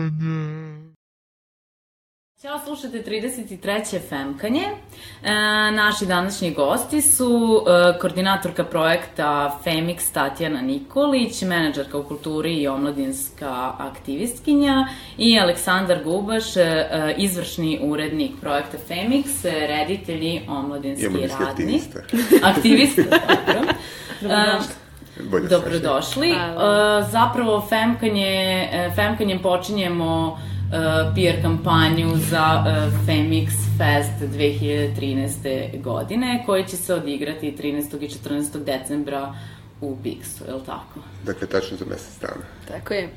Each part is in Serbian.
Yeah. Ćao, slušate 33. Femkanje. E, naši današnji gosti su e, koordinatorka projekta Femix Tatjana Nikolić, menadžerka u kulturi i omladinska aktivistkinja i Aleksandar Gubaš, e, izvršni urednik projekta Femix, reditelj i omladinski radnik. I aktivista. aktivista, dobro. Dobrodošli. Bolje Dobrodošli. Uh, zapravo Femkanje, Femkanjem počinjemo uh, PR kampanju za uh, Femix Fest 2013. godine, koji će se odigrati 13. i 14. decembra u Bixu, je li tako? Dakle, tačno za mesec dana. Tako je.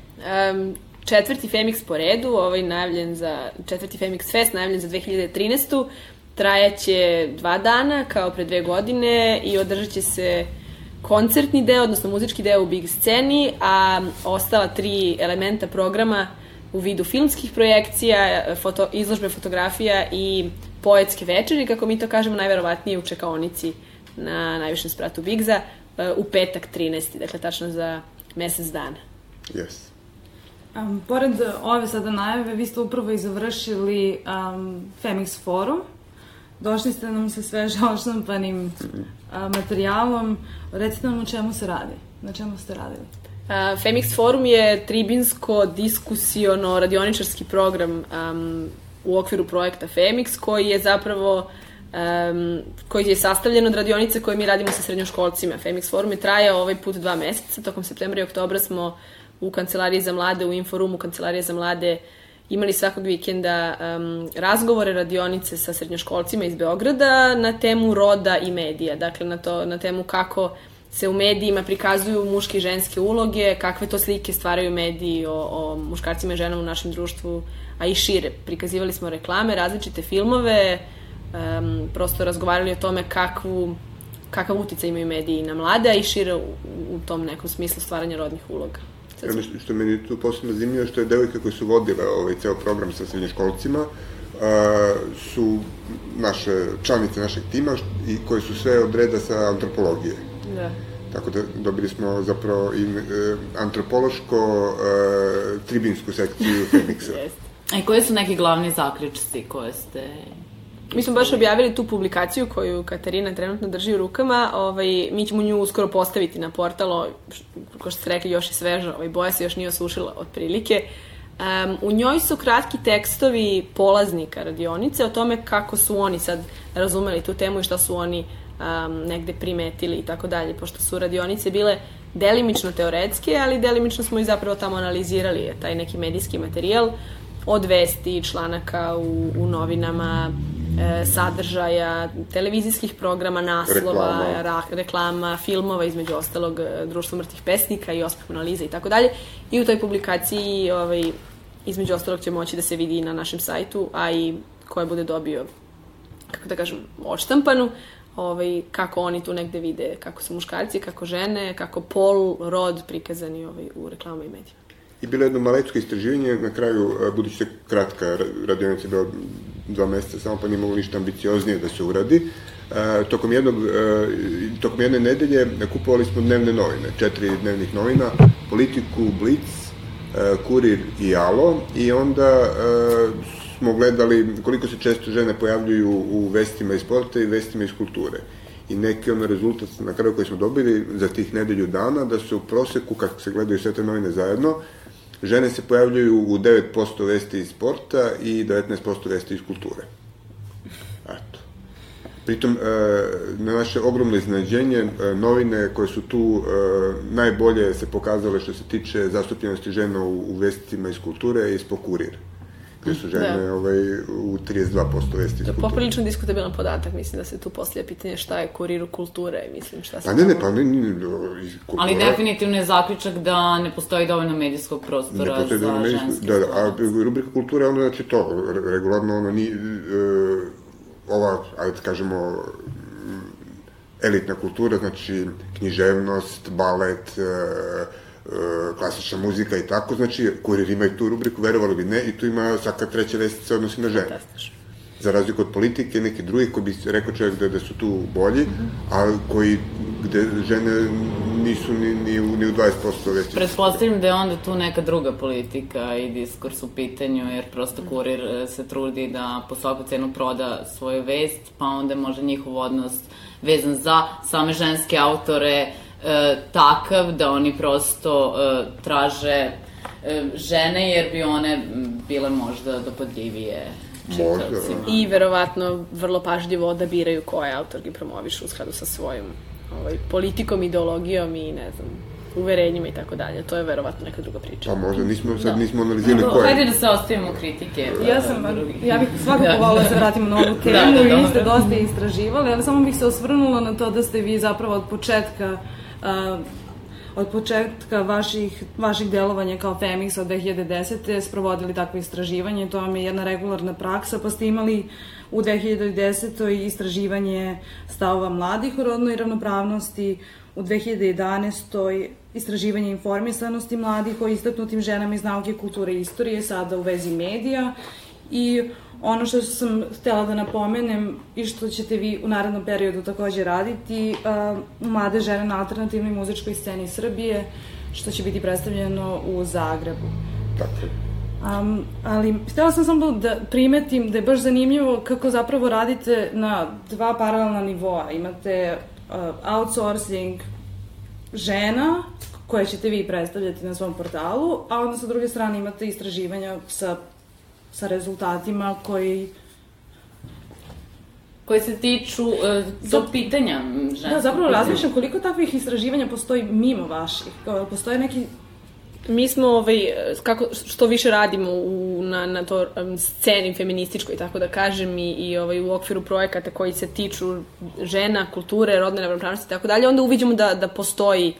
Um, četvrti Femix po redu, ovaj najavljen za, četvrti Femix Fest najavljen za 2013. Trajaće dva dana, kao pre dve godine, i održat će se koncertni deo, odnosno muzički deo u big sceni, a ostala tri elementa programa u vidu filmskih projekcija, foto, izložbe fotografija i poetske večeri, kako mi to kažemo, najverovatnije u čekaonici na najvišem spratu Bigza e, u petak 13. Dakle, tačno za mesec dana. Yes. Um, pored ove sada najave, vi ste upravo i završili um, Femix forum. Došli ste nam sa sveže oštampanim mm -hmm. uh, materijalom. Recite nam o čemu se radi. Na čemu ste radili? Femix Forum je tribinsko diskusiono radioničarski program um, u okviru projekta Femix koji je zapravo um, koji je sastavljen od radionice koje mi radimo sa srednjoškolcima. Femix Forum je traja ovaj put dva meseca. Tokom septembra i oktobra smo u Kancelariji za mlade, u Inforumu Kancelarije za mlade imali svakog vikenda um, razgovore, radionice sa srednjoškolcima iz Beograda na temu roda i medija. Dakle, na, to, na temu kako se u medijima prikazuju muške i ženske uloge, kakve to slike stvaraju mediji o, o muškarcima i ženama u našem društvu, a i šire. Prikazivali smo reklame, različite filmove, um, prosto razgovarali o tome kakvu, kakav uticaj imaju mediji na mlade, a i šire u, u tom nekom smislu stvaranja rodnih uloga. Ono što, što meni tu posebno zanimljivo što je devojka koja su vodile ovaj ceo program sa srednjoškolcima, a, su naše članice našeg tima i koje su sve od reda sa antropologije. Da. Tako da dobili smo zapravo i e, antropološko e, tribinsku sekciju Feniksa. A i koje su neki glavni zaključci koje ste Mi smo baš objavili tu publikaciju koju Katarina trenutno drži u rukama. Ovaj, mi ćemo nju uskoro postaviti na portalo, ko što ste rekli, još je sveža, ovaj, boja se još nije osušila otprilike. Um, u njoj su kratki tekstovi polaznika radionice o tome kako su oni sad razumeli tu temu i šta su oni uh, um, negde primetili i tako dalje, pošto su radionice bile delimično teoretske, ali delimično smo i zapravo tamo analizirali taj neki medijski materijal od vesti, članaka u, u novinama, e, sadržaja, televizijskih programa, naslova, reklama. Ra, reklama, filmova, između ostalog e, Društvo mrtvih pesnika i Ospeh analiza i tako dalje. I u toj publikaciji ovaj, između ostalog će moći da se vidi i na našem sajtu, a i koje bude dobio kako da kažem, odštampanu, ovaj, kako oni tu negde vide, kako su muškarci, kako žene, kako pol, rod prikazani ovaj, u reklamama i medijima. I bilo jedno malecko istraživanje, na kraju, e, budući se kratka radionica bila dva meseca samo, pa nije mogu ništa ambicioznije da se uradi, E, tokom, jednog, e, tokom jedne nedelje kupovali smo dnevne novine, četiri dnevnih novina, Politiku, Blitz, Kurir i Alo i onda smo gledali koliko se često žene pojavljuju u vestima iz sporta i vestima iz kulture. I neki ono rezultat na kraju koji smo dobili za tih nedelju dana, da se u proseku, kako se gledaju sve te novine zajedno, žene se pojavljuju u 9% vesti iz sporta i 19% vesti iz kulture. Eto. Pritom, e, na naše ogromno iznenađenje, e, novine koje su tu e, najbolje se pokazale što se tiče zastupljenosti žena u, vestima iz kulture je iz Pokurira gde su žene da. ovaj, u 32% vesti. To je poprilično diskutabilan podatak, mislim da se tu poslije pitanje šta je kuriru kulture, mislim šta se... Pa ne, ne, pa ne, ne, ne kultura... Ali definitivno je zaključak da ne postoji dovoljno medijskog prostora ne za medijsko, ženske Da, da, a rubrika kulture, ono znači to, regularno ono ni, uh, ova, ajde kažemo, elitna kultura, znači književnost, balet, uh, klasična muzika i tako, znači kurir ima i tu rubriku, verovali bi ne, i tu ima svaka treća vest se odnosi na žene. Fantastično. Za razliku od politike, neki drugih koji bi rekao čovjek da, da su tu bolji, a koji, gde žene nisu ni, ni, u, ni u 20% vesti. Pretpostavljam da je onda tu neka druga politika i diskurs u pitanju, jer prosto kurir e, se trudi da po svaku cenu proda svoju vest, pa onda može njihov odnos vezan za same ženske autore e, takav da oni prosto e, traže e, žene jer bi one bile možda dopadljivije Možda, čitavcima. I verovatno vrlo pažljivo odabiraju koje autorki promovišu u skladu sa svojim ovaj, politikom, ideologijom i ne znam, uverenjima i tako dalje. To je verovatno neka druga priča. Pa možda nismo, sad Da. nismo analizirali koje. Hajde da se ostavimo kritike. Ja sam, ja bih svakako Da. volila da se vratimo na ovu temu Da, da, vi ste dosta istraživali, ali samo bih se osvrnula na to da ste vi zapravo od početka uh, od početka vaših, vaših delovanja kao Femix od 2010. sprovodili takve istraživanje, to vam je jedna regularna praksa, pa ste imali u 2010. istraživanje stavova mladih o rodnoj ravnopravnosti, u 2011. istraživanje informisanosti mladih o istaknutim ženama iz nauke, kulture i istorije, sada u vezi medija. I ono što sam htela da napomenem i što ćete vi u narednom periodu takođe raditi, uh, mlade žene na alternativnoj muzičkoj sceni Srbije, što će biti predstavljeno u Zagrebu. Tako. Um, ali htela sam samo da primetim da je baš zanimljivo kako zapravo radite na dva paralelna nivoa. Imate uh, outsourcing žena koje ćete vi predstavljati na svom portalu, a onda sa druge strane imate istraživanja sa, sa rezultatima koji Koji se tiču uh, tog pitanja ženskog. Da, zapravo razmišljam koliko takvih istraživanja postoji mimo vaših. Kao, Postoje neki Mi smo, ovaj, kako, što više radimo u, na, na to um, sceni feminističkoj, tako da kažem, i, i ovaj, u okviru projekata koji se tiču žena, kulture, rodne ravnopravnosti i tako dalje, onda uviđamo da, da postoji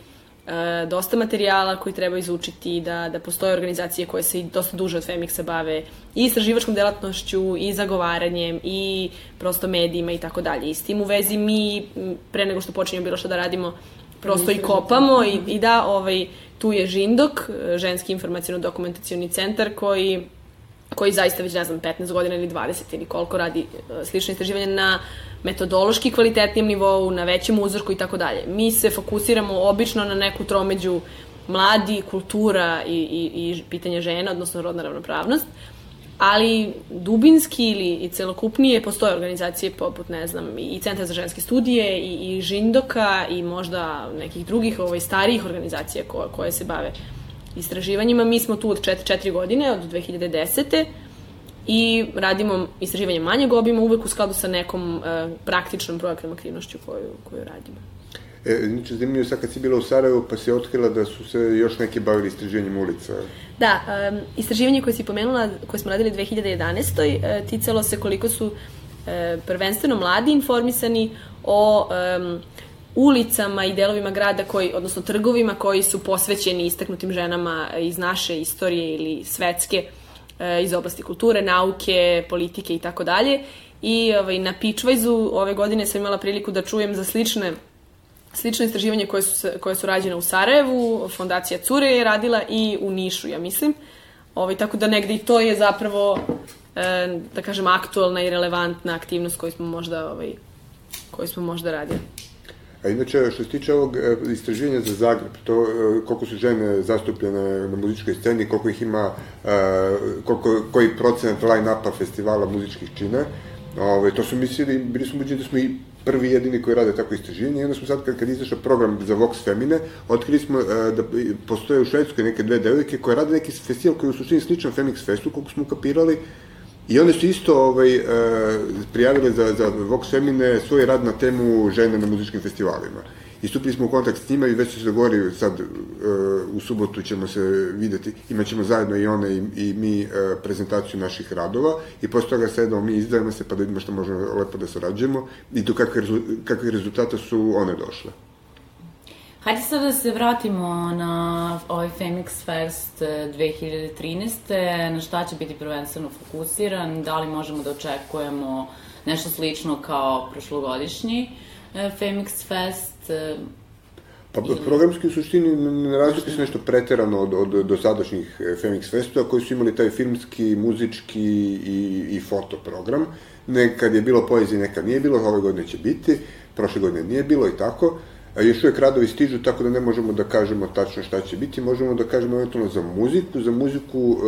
e, dosta materijala koji treba izučiti, da, da postoje organizacije koje se dosta duže od Femixa bave i istraživačkom delatnošću, i zagovaranjem, i prosto medijima i tako dalje. I s tim u vezi mi, pre nego što počinjemo bilo što da radimo, prosto i kopamo i, i da, ovaj, tu je Žindok, e, ženski informacijno-dokumentacioni centar koji koji zaista već, ne znam, 15 godina ili 20 ili koliko radi e, slične istraživanja na metodološki kvalitetnijem nivou, na većem uzorku i tako dalje. Mi se fokusiramo obično na neku tromeđu mladi, kultura i, i, i pitanje žena, odnosno rodna ravnopravnost, ali dubinski ili i celokupnije postoje organizacije poput, ne znam, i Centra za ženske studije i, i Žindoka i možda nekih drugih ovaj, starijih organizacija ko, koje se bave istraživanjima. Mi smo tu od 4, godine, od 2010 i radimo istraživanje manjeg obima uvek u skladu sa nekom e, praktičnom projektnom aktivnošću koju, koju radimo. E, znači, zanimljivo sad kad si bila u Sarajevu, pa si otkrila da su se još neki bavili istraživanjem ulica. Da, um, istraživanje koje si pomenula, koje smo radili 2011. Uh, ticalo se koliko su uh, prvenstveno mladi informisani o um, ulicama i delovima grada koji, odnosno trgovima koji su posvećeni istaknutim ženama iz naše istorije ili svetske uh, iz oblasti kulture, nauke, politike i tako dalje. I ovaj, na Pitchwise-u ove godine sam imala priliku da čujem za slične slično istraživanje koje su, koje su rađene u Sarajevu, fondacija Cure je radila i u Nišu, ja mislim. Ovaj, tako da negde i to je zapravo, e, da kažem, aktualna i relevantna aktivnost koju smo možda, ovaj, koju smo možda radili. A inače, što se tiče ovog e, istraživanja za Zagreb, to e, koliko su žene zastupljene na muzičkoj sceni, koliko ih ima, e, koliko, koji procenat line-upa festivala muzičkih čine, ove, to su mislili, bili smo uđeni da smo i prvi jedini koji rade tako istraživanje i onda smo sad, kad, kad izašao program za Vox Femine, otkrili smo e, da postoje u Švedskoj neke dve devojke koje rade neki festival koji je u suštini sličan Femix Festu, koliko smo kapirali, I one su isto ovaj, e, prijavile za, za Vox Femine svoj rad na temu žene na muzičkim festivalima. I stupili smo u kontakt s njima i već su se dogovorili sad e, u subotu ćemo se videti, imat ćemo zajedno i one i, i mi e, prezentaciju naših radova i posle toga sedamo mi izdajemo se pa da vidimo što možemo lepo da sarađujemo i do kakvih rezu, kakvih rezultata su one došle. Hajde sad da se vratimo na ovaj Femix Fest eh, 2013. Na šta će biti prvenstveno fokusiran? Da li možemo da očekujemo nešto slično kao prošlogodišnji eh, Femix Fest? Eh, Pa programski u suštini ne razlikuje se nešto preterano od, od dosadašnjih Femix Festova koji su imali taj filmski, muzički i, i foto program. Nekad je bilo poezije, nekad nije bilo, ove godine će biti, prošle godine nije bilo i tako. A još uvijek radovi stižu, tako da ne možemo da kažemo tačno šta će biti, možemo da kažemo eventualno za muziku. Za muziku uh,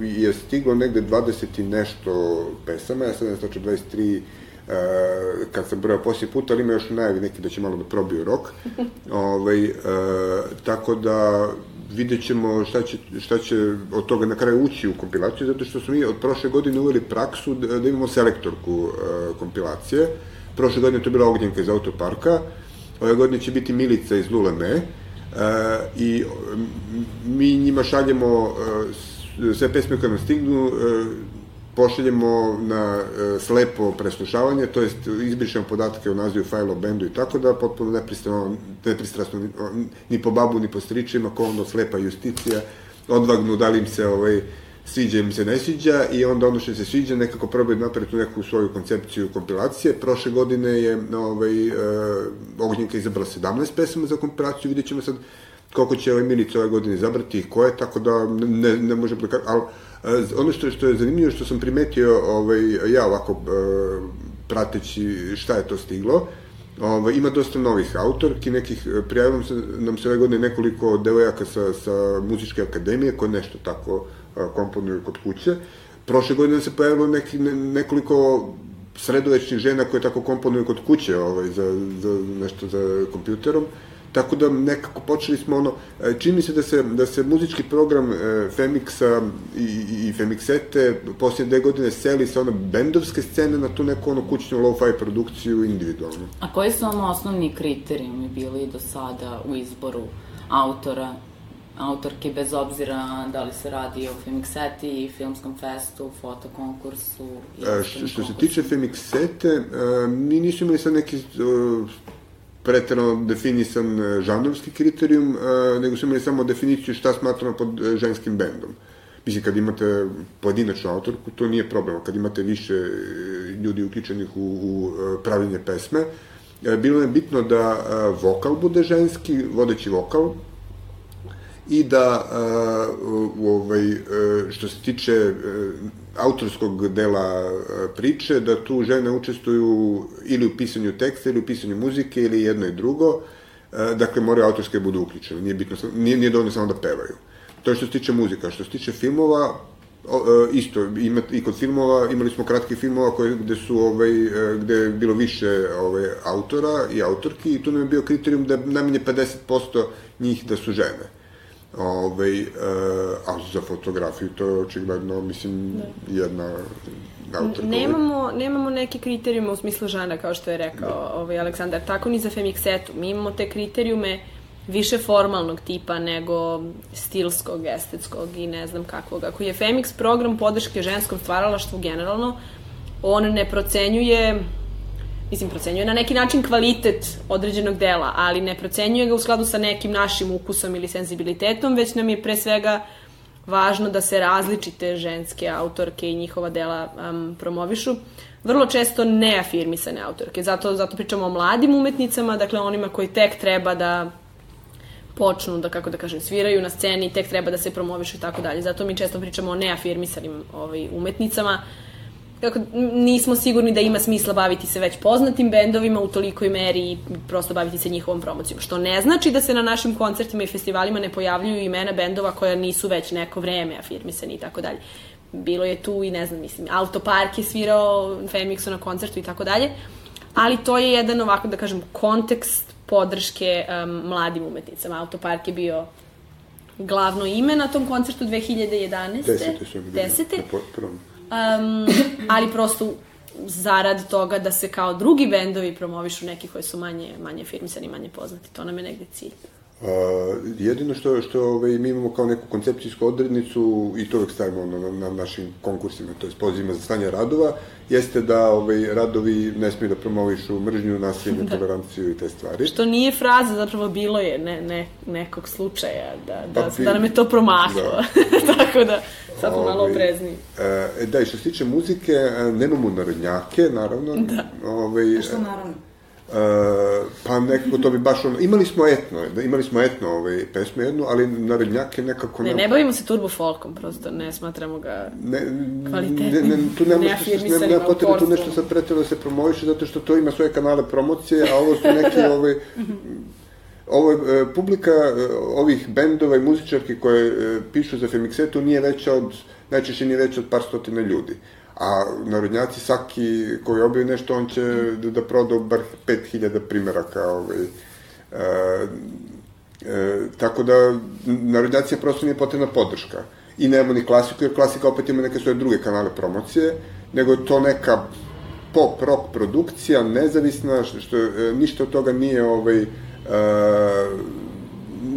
je stiglo negde 20 i nešto pesama, ja sad ne znači 23 Uh, kad sam brojao poslije puta, ali ima još najavi neki da će malo da probiju rok. ovaj, uh, tako da vidjet ćemo šta će, šta će od toga na kraju ući u kompilaciju, zato što smo mi od prošle godine uveli praksu da, da imamo selektorku uh, kompilacije. Prošle godine to je bila Ognjenka iz Autoparka, ove godine će biti Milica iz Luleme, uh, i mi njima šaljemo uh, sve pesme koje nam stignu, uh, pošaljemo na e, slepo preslušavanje, to jest izbrišemo podatke o nazivu fajla o bendu i tako da potpuno nepristrasno, nepristrasno ni po babu ni po stričima, ko ono slepa justicija, odvagnu da li im se ovaj, sviđa im se ne sviđa i onda ono što se sviđa nekako probaju napraviti neku svoju koncepciju kompilacije. Prošle godine je ovaj, e, Ognjenka izabrala 17 pesama za kompilaciju, vidjet ćemo sad koliko će ovaj Milica ove godine izabrati i ko je, tako da ne, ne možemo da ali Ono što, što je zanimljivo, što sam primetio ovaj, ja ovako e, prateći šta je to stiglo, Ovaj, ima dosta novih autorki, nekih, se, nam se ove godine nekoliko devojaka sa, sa muzičke akademije koje nešto tako e, komponuju kod kuće. Prošle godine se pojavilo neki, ne, nekoliko sredovečnih žena koje tako komponuju kod kuće ovaj, za, za nešto za kompjuterom. Tako da nekako počeli smo ono, e, čini se da se, da se muzički program e, Femixa i, i Femixete poslije dve godine seli sa ono bendovske scene na tu neku ono kućnu lo-fi produkciju individualno. A koji su vam osnovni kriterijumi bili do sada u izboru autora autorke, bez obzira da li se radi o Femixeti, filmskom festu, fotokonkursu e, što, što se tiče Femixete, e, mi nismo imali sad neki pretrano definisan e, žanrovski kriterijum, e, nego su imali samo definiciju šta smatramo pod e, ženskim bendom. Mislim, kad imate pojedinačnu autorku, to nije problem. Kad imate više ljudi uključenih u, u pravljenje pesme, bilo je bitno da vokal bude ženski, vodeći vokal, i da ovaj, što se tiče autorskog dela priče, da tu žene učestvuju ili u pisanju teksta, ili u pisanju muzike, ili jedno i drugo. Dakle, moraju autorske budu uključene. Nije, bitno, nije, nije dovoljno samo da pevaju. To je što se tiče muzika. Što se tiče filmova, isto, ima, i kod filmova, imali smo kratki filmova koje, gde su, ovaj, gde je bilo više ovaj, autora i autorki i tu nam je bio kriterijum da najmanje 50% njih da su žene. Ovaj, uh, a za fotografiju to je očigledno, mislim. Da. jedna autorka. Nemamo, nemamo neke kriterijume u smislu žana, kao što je rekao da. ovaj, Aleksandar, tako ni za Femixetu. Mi imamo te kriterijume više formalnog tipa nego stilskog, estetskog i ne znam kakvog. Ako je Femix program podrške ženskom stvaralaštvu generalno, on ne procenjuje mislim, procenjuje na neki način kvalitet određenog dela, ali ne procenjuje ga u skladu sa nekim našim ukusom ili senzibilitetom, već nam je pre svega važno da se različite ženske autorke i njihova dela um, promovišu. Vrlo često neafirmisane autorke, zato, zato pričamo o mladim umetnicama, dakle onima koji tek treba da počnu da, kako da kažem, sviraju na sceni, tek treba da se promovišu i tako dalje. Zato mi često pričamo o neafirmisanim ovaj, umetnicama, uh, kako nismo sigurni da ima smisla baviti se već poznatim bendovima u tolikoj meri i prosto baviti se njihovom promocijom. Što ne znači da se na našim koncertima i festivalima ne pojavljuju imena bendova koja nisu već neko vreme afirmisani i tako dalje. Bilo je tu i ne znam, mislim, Autopark je svirao Femixu na koncertu i tako dalje, ali to je jedan ovako, da kažem, kontekst podrške um, mladim umetnicama. Autopark je bio glavno ime na tom koncertu 2011. Desete su mi Desete. Na prvom um, ali prosto zarad toga da se kao drugi bendovi promovišu neki koji su manje, manje firmisani, manje poznati. To nam je negde cilj. Uh, jedino što, što ovaj, mi imamo kao neku koncepcijsku odrednicu i to uvek stavimo na, na, na našim konkursima, to je pozivima za stanje radova, jeste da ovaj, radovi ne smiju da promovišu mržnju, nasilje, da. toleranciju i te stvari. Što nije fraza, zapravo bilo je ne, ne, nekog slučaja da, da, pa, da nam je to promaklo. Da. Tako da sad smo malo ovaj, oprezni. E, da, i što se tiče muzike, nemamo narodnjake, naravno. Da. Ovaj, A što naravno? pa nekako to bi baš ono, imali smo etno, da, imali smo etno ovaj, pesmu jednu, ali narodnjake nekako... Ne, ne bavimo se turbo folkom, prosto ne smatramo ga ne, kvalitetnim. Ne, ne, tu nema, što, nema potrebe tu nešto sad pretredno da se promoviše, zato što to ima svoje kanale promocije, a ovo su neki ovaj, ovo je e, publika e, ovih bendova i muzičarki koje e, pišu za Femixetu nije veća od, najčešće nije veća od par stotina ljudi. A narodnjaci svaki koji objavi nešto, on će da, da proda bar 5000 primeraka. Ovaj, e, e, tako da narodnjaci je prosto nije potrebna podrška. I nemamo ni klasiku, jer klasika opet ima neke svoje druge kanale promocije, nego je to neka pop rock produkcija, nezavisna, što, što ništa od toga nije ovaj,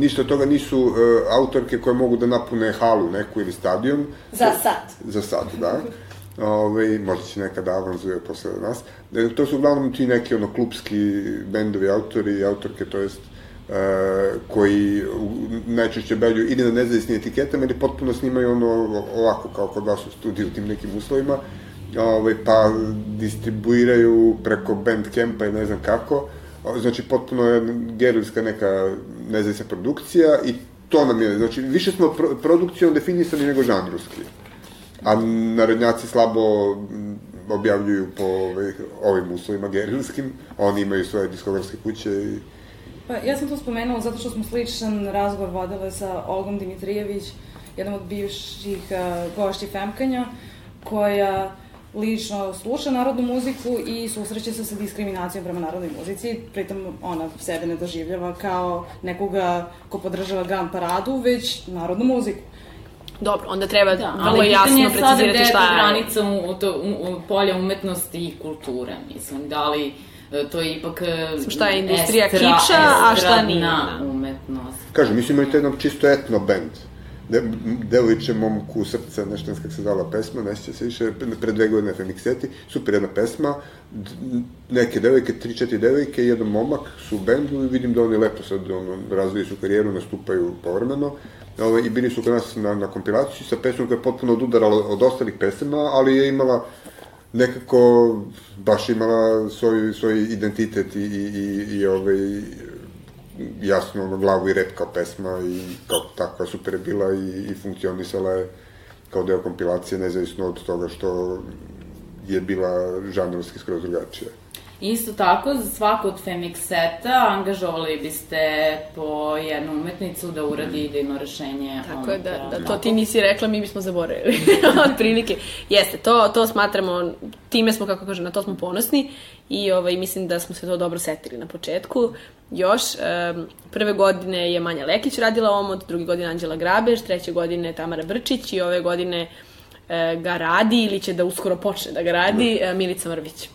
ništa od toga nisu uh, autorke koje mogu da napune halu neku ili stadion. Za sad. Za sad, da. Ove, možda će nekada avanzuje posle nas. E, to su uglavnom ti neki ono klubski bendovi, autori i autorke, to jest uh, koji najčešće belju ili na nezavisnim etiketama ili potpuno snimaju ono ovako kao kod vas u studiju u tim nekim uslovima, ove, ovaj, pa distribuiraju preko Bandcampa i ne znam kako, znači potpuno je gerilska neka nezavisna produkcija i to nam je, znači više smo pro, produkcijom definisani nego žanrovski. A narodnjaci slabo objavljuju po ovih, ovim uslovima gerilskim, oni imaju svoje diskografske kuće i... Pa ja sam to spomenula zato što smo sličan razgovor vodile sa Olgom Dimitrijević, jednom od bivših uh, gošći Femkanja, koja lično sluša narodnu muziku i susreće se sa diskriminacijom prema narodnoj muzici, pritom ona sebe ne doživljava kao nekoga ko podržava Grand Paradu, već narodnu muziku. Dobro, onda treba da, vrlo jasno precizirati šta je. Ali granica u, to, u, u polja umetnosti i kulture, mislim, da li e, to je ipak Mislim, šta je industrija estra, kiča, a šta nije. Da. umetnost. Kažem, mislim, imate jedan čisto etno band de, devojče momku srca, nešto kako se zvala pesma, neće se više, pre dve godine Femikseti, super jedna pesma, neke devojke, tri, četiri devojke jedan momak su u bendu i vidim da oni lepo sad ono, razviju su karijeru, nastupaju povremeno. Ove, I bili su kod nas na, na kompilaciji sa pesmom koja je potpuno odudarala od ostalih pesama, ali je imala nekako baš imala svoj, svoj identitet i, i, i, i ovaj, jasno ono, glavu i rep kao pesma i kao takva super je bila i, i funkcionisala je kao deo kompilacije nezavisno od toga što je bila žanrovski skroz drugačija. Isto tako, za svako od Femix seta angažovali biste po jednu umetnicu da uradi mm. idejno rešenje. Tako je, da, da to ti nisi rekla, mi bismo zaboravili. od prilike. Jeste, to, to smatramo, time smo, kako kažem, na to smo ponosni i ovaj, mislim da smo se to dobro setili na početku. Još, um, prve godine je Manja Lekić radila omot, druge godine Anđela Grabež, treće godine Tamara Brčić i ove godine uh, ga radi ili će da uskoro počne da ga radi uh, Milica Mrvić.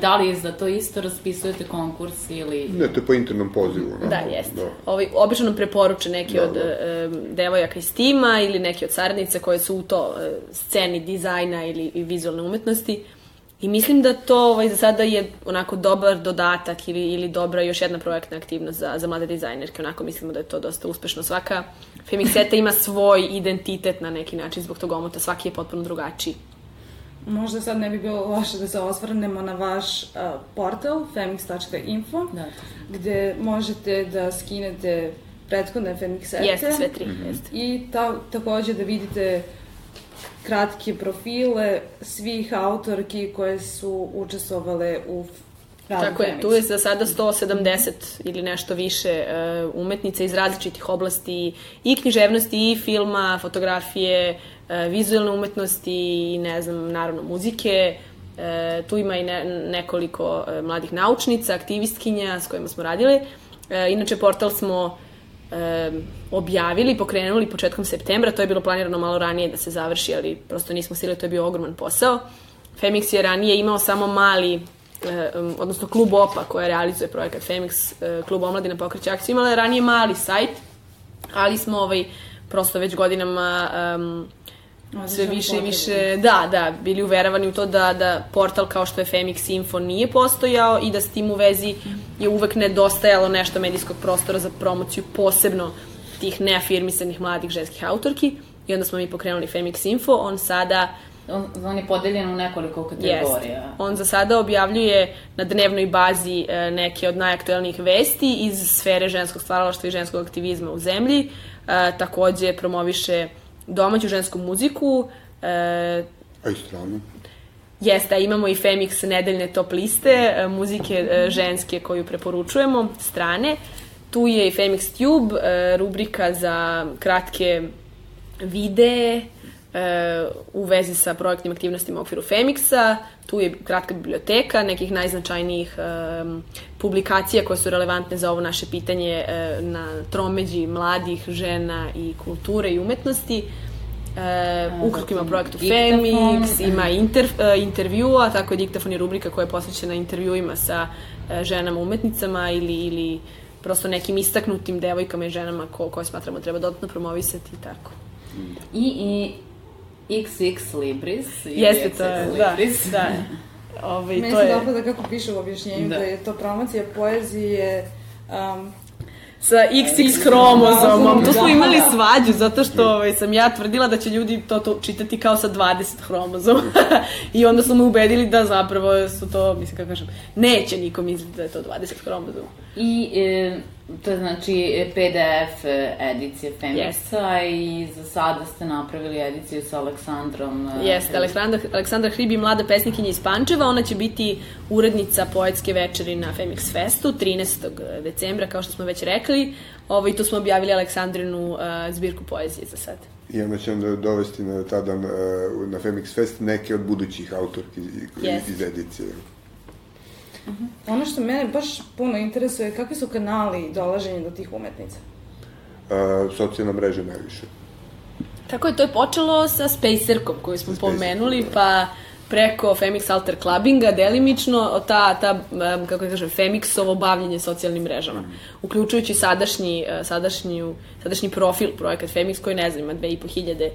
Da li za to isto raspisujete konkurs ili... Ne, to je po internom pozivu. No? Da, jeste. Da. Ovi, obično preporuče neki da, od da. E, devojaka iz tima ili neki od saradnica koje su u to e, sceni dizajna ili i vizualne umetnosti. I mislim da to ovaj, za sada je onako dobar dodatak ili, ili dobra još jedna projektna aktivnost za, za mlade dizajnerke. Onako mislimo da je to dosta uspešno. Svaka Femixeta ima svoj identitet na neki način zbog tog omota. Svaki je potpuno drugačiji. Možda sad ne bi bilo loše da se osvrnemo na vaš uh, portal femix.info da. gde možete da skinete prethodne Femixete. Jeste, sve tri. Mm -hmm. I ta, takođe da vidite kratke profile svih autorki koje su učestvovale u Radu Tako je, tu je za sada 170 ili nešto više uh, umetnica iz različitih oblasti i književnosti i filma, fotografije, vizualne umetnosti i ne znam, naravno muzike. Uh, tu ima i ne, nekoliko uh, mladih naučnica, aktivistkinja s kojima smo radili. Uh, inače, portal smo e, objavili, pokrenuli početkom septembra, to je bilo planirano malo ranije da se završi, ali prosto nismo stili, to je bio ogroman posao. Femix je ranije imao samo mali, e, odnosno klub OPA koja realizuje projekat Femix, e, klub omladina pokreće akciju, imala je ranije mali sajt, ali smo ovaj, prosto već godinama um, sve više i više, da, da, bili uveravani u to da, da portal kao što je Femix Info nije postojao i da s tim u vezi je uvek nedostajalo nešto medijskog prostora za promociju posebno tih neafirmisanih mladih ženskih autorki i onda smo mi pokrenuli Femix Info, on sada on, on je podeljen u nekoliko kategorija. Jest. On za sada objavljuje na dnevnoj bazi e, neke od najaktuelnijih vesti iz sfere ženskog stvaralaštva i ženskog aktivizma u zemlji. E, takođe promoviše domaću žensku muziku. E, A i stranu? Jeste, imamo i Femix nedeljne top liste e, muzike e, ženske koju preporučujemo, strane. Tu je i Femix Tube, e, rubrika za kratke videe u vezi sa projektnim aktivnostima u okviru Femixa. Tu je kratka biblioteka nekih najznačajnijih publikacija koje su relevantne za ovo naše pitanje na tromeđi mladih žena i kulture i umetnosti. E, ukratko ima projektu Femix, ima inter, uh, intervjua, tako je diktafon je rubrika koja je posvećena intervjuima sa uh, ženama umetnicama ili, ili prosto nekim istaknutim devojkama i ženama ko, koje smatramo treba dodatno promovisati i tako. I, i XX Libris. Jeste to, da, da. Ove, ovaj, Meni to se je... dopada kako piše u objašnjenju da. da je to promocija poezije um, sa XX hromozomom. Tu smo imali svađu zato što ovaj, sam ja tvrdila da će ljudi to, to čitati kao sa 20 hromozoma. I onda su me ubedili da zapravo su to, mislim kako kažem, neće niko misliti da je to 20 hromozoma. I e, to je znači PDF edicije Femixa yes. i za sada ste napravili ediciju sa Aleksandrom. E, Jeste, Aleksandra, Aleksandra Hribi, mlada pesnikinja iz Pančeva, ona će biti urednica poetske večeri na Femix Festu 13. decembra, kao što smo već rekli. Ovo, I tu smo objavili Aleksandrinu uh, zbirku poezije za sad. I onda ćemo dovesti na tada na Femix Fest neke od budućih autorki yes. iz edicije. Uh -huh. Ono što mene baš puno interesuje, kakvi su kanali dolaženja do tih umetnica? Uh, socijalna mreža najviše. Tako je, to je počelo sa Spacerkom koju smo Spacer, pomenuli, da. pa preko Femix Alter Clubbinga, delimično, ta, ta kako je kažem, Femixovo bavljenje socijalnim mrežama. Mm. Uključujući sadašnji, e, sadašnji, sadašnji profil projekat Femix koji, ne znam, ima 2500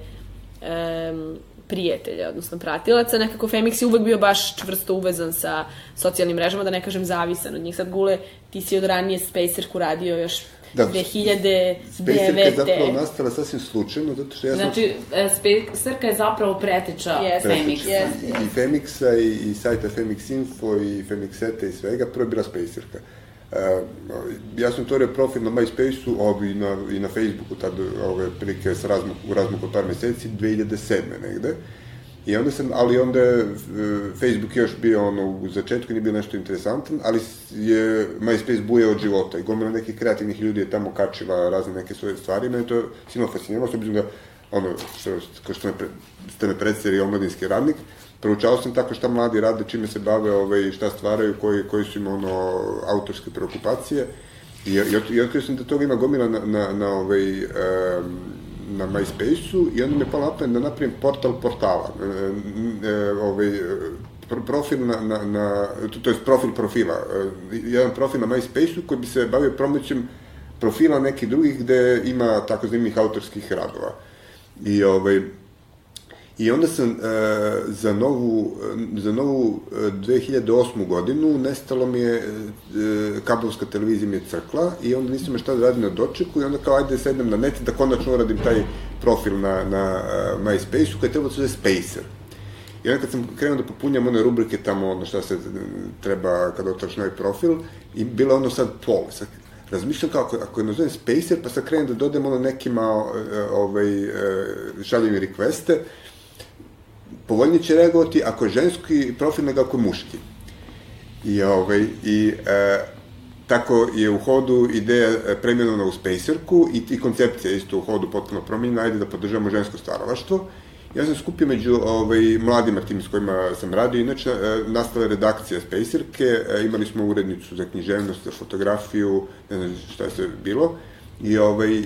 um, prijatelja, odnosno pratilaca, nekako Femix je uvek bio baš čvrsto uvezan sa socijalnim mrežama, da ne kažem zavisan od njih. Sad, Gule, ti si od ranije Spacerku radio još Da, 2009. Spacerka je zapravo nastala sasvim slučajno, zato što ja sam... Znači, e, Spacerka je zapravo preteča yes. Femixa. Yes, yes. I Femixa, i, i sajta Femix Info, i Femixete i svega, prvo je bila Spacerka. Uh, ja sam otvorio profil na MySpace-u i na, i na Facebooku, tad ove prilike sa razmuk, u razmuku par meseci, 2007. negde. I onda sam, ali onda je e, Facebook još bio ono, u začetku nije bio nešto interesantan, ali je MySpace buje od života i gomila nekih kreativnih ljudi je tamo kačila razne neke svoje stvari, mene to silno fasciniralo, s obzirom da, ono, što, što me pre, ste me predstavili omladinski radnik, proučao sam tako šta mladi rade, čime se bave, ovaj, šta stvaraju, koji, koji su im ono, autorske preokupacije. I, i, i otkrio sam da toga ima gomila na, na, na ovaj, um, na MySpace-u i onda mi je palo napamet da napravim portal portala. E, e, ovaj, profil na, na, na to je profil profila, jedan profil na MySpace-u koji bi se bavio promocijom profila nekih drugih gde ima tako zanimljivih autorskih radova. I ovaj, I onda sam e, za novu, za novu 2008. E, godinu nestalo mi je, e, kablovska televizija mi je crkla i onda nisam šta da radim na dočeku i onda kao ajde sednem na net da konačno uradim taj profil na, na uh, MySpace-u koji je trebalo da se Spacer. I onda kad sam krenuo da popunjam one rubrike tamo, ono šta se treba kada otvaraš novi profil, i bilo ono sad pol. Sad, razmišljam kao, ako, ako je nazovem Spacer, pa sad krenem da dodam ono nekima ovaj, šaljem i requeste, povoljnije će reagovati ako je ženski profil nego ako je muški. I, ovaj, i e, tako je u hodu ideja e, premjenovana u Spacerku i, i koncepcija isto u hodu potpuno promenjena, ajde da podržavamo žensko stvaralaštvo. Ja sam skupio među ovaj, mladima tim s kojima sam radio, inače e, nastala redakcija Spacerke, e, imali smo urednicu za književnost, za fotografiju, ne znam šta je sve bilo, I, ovaj, e,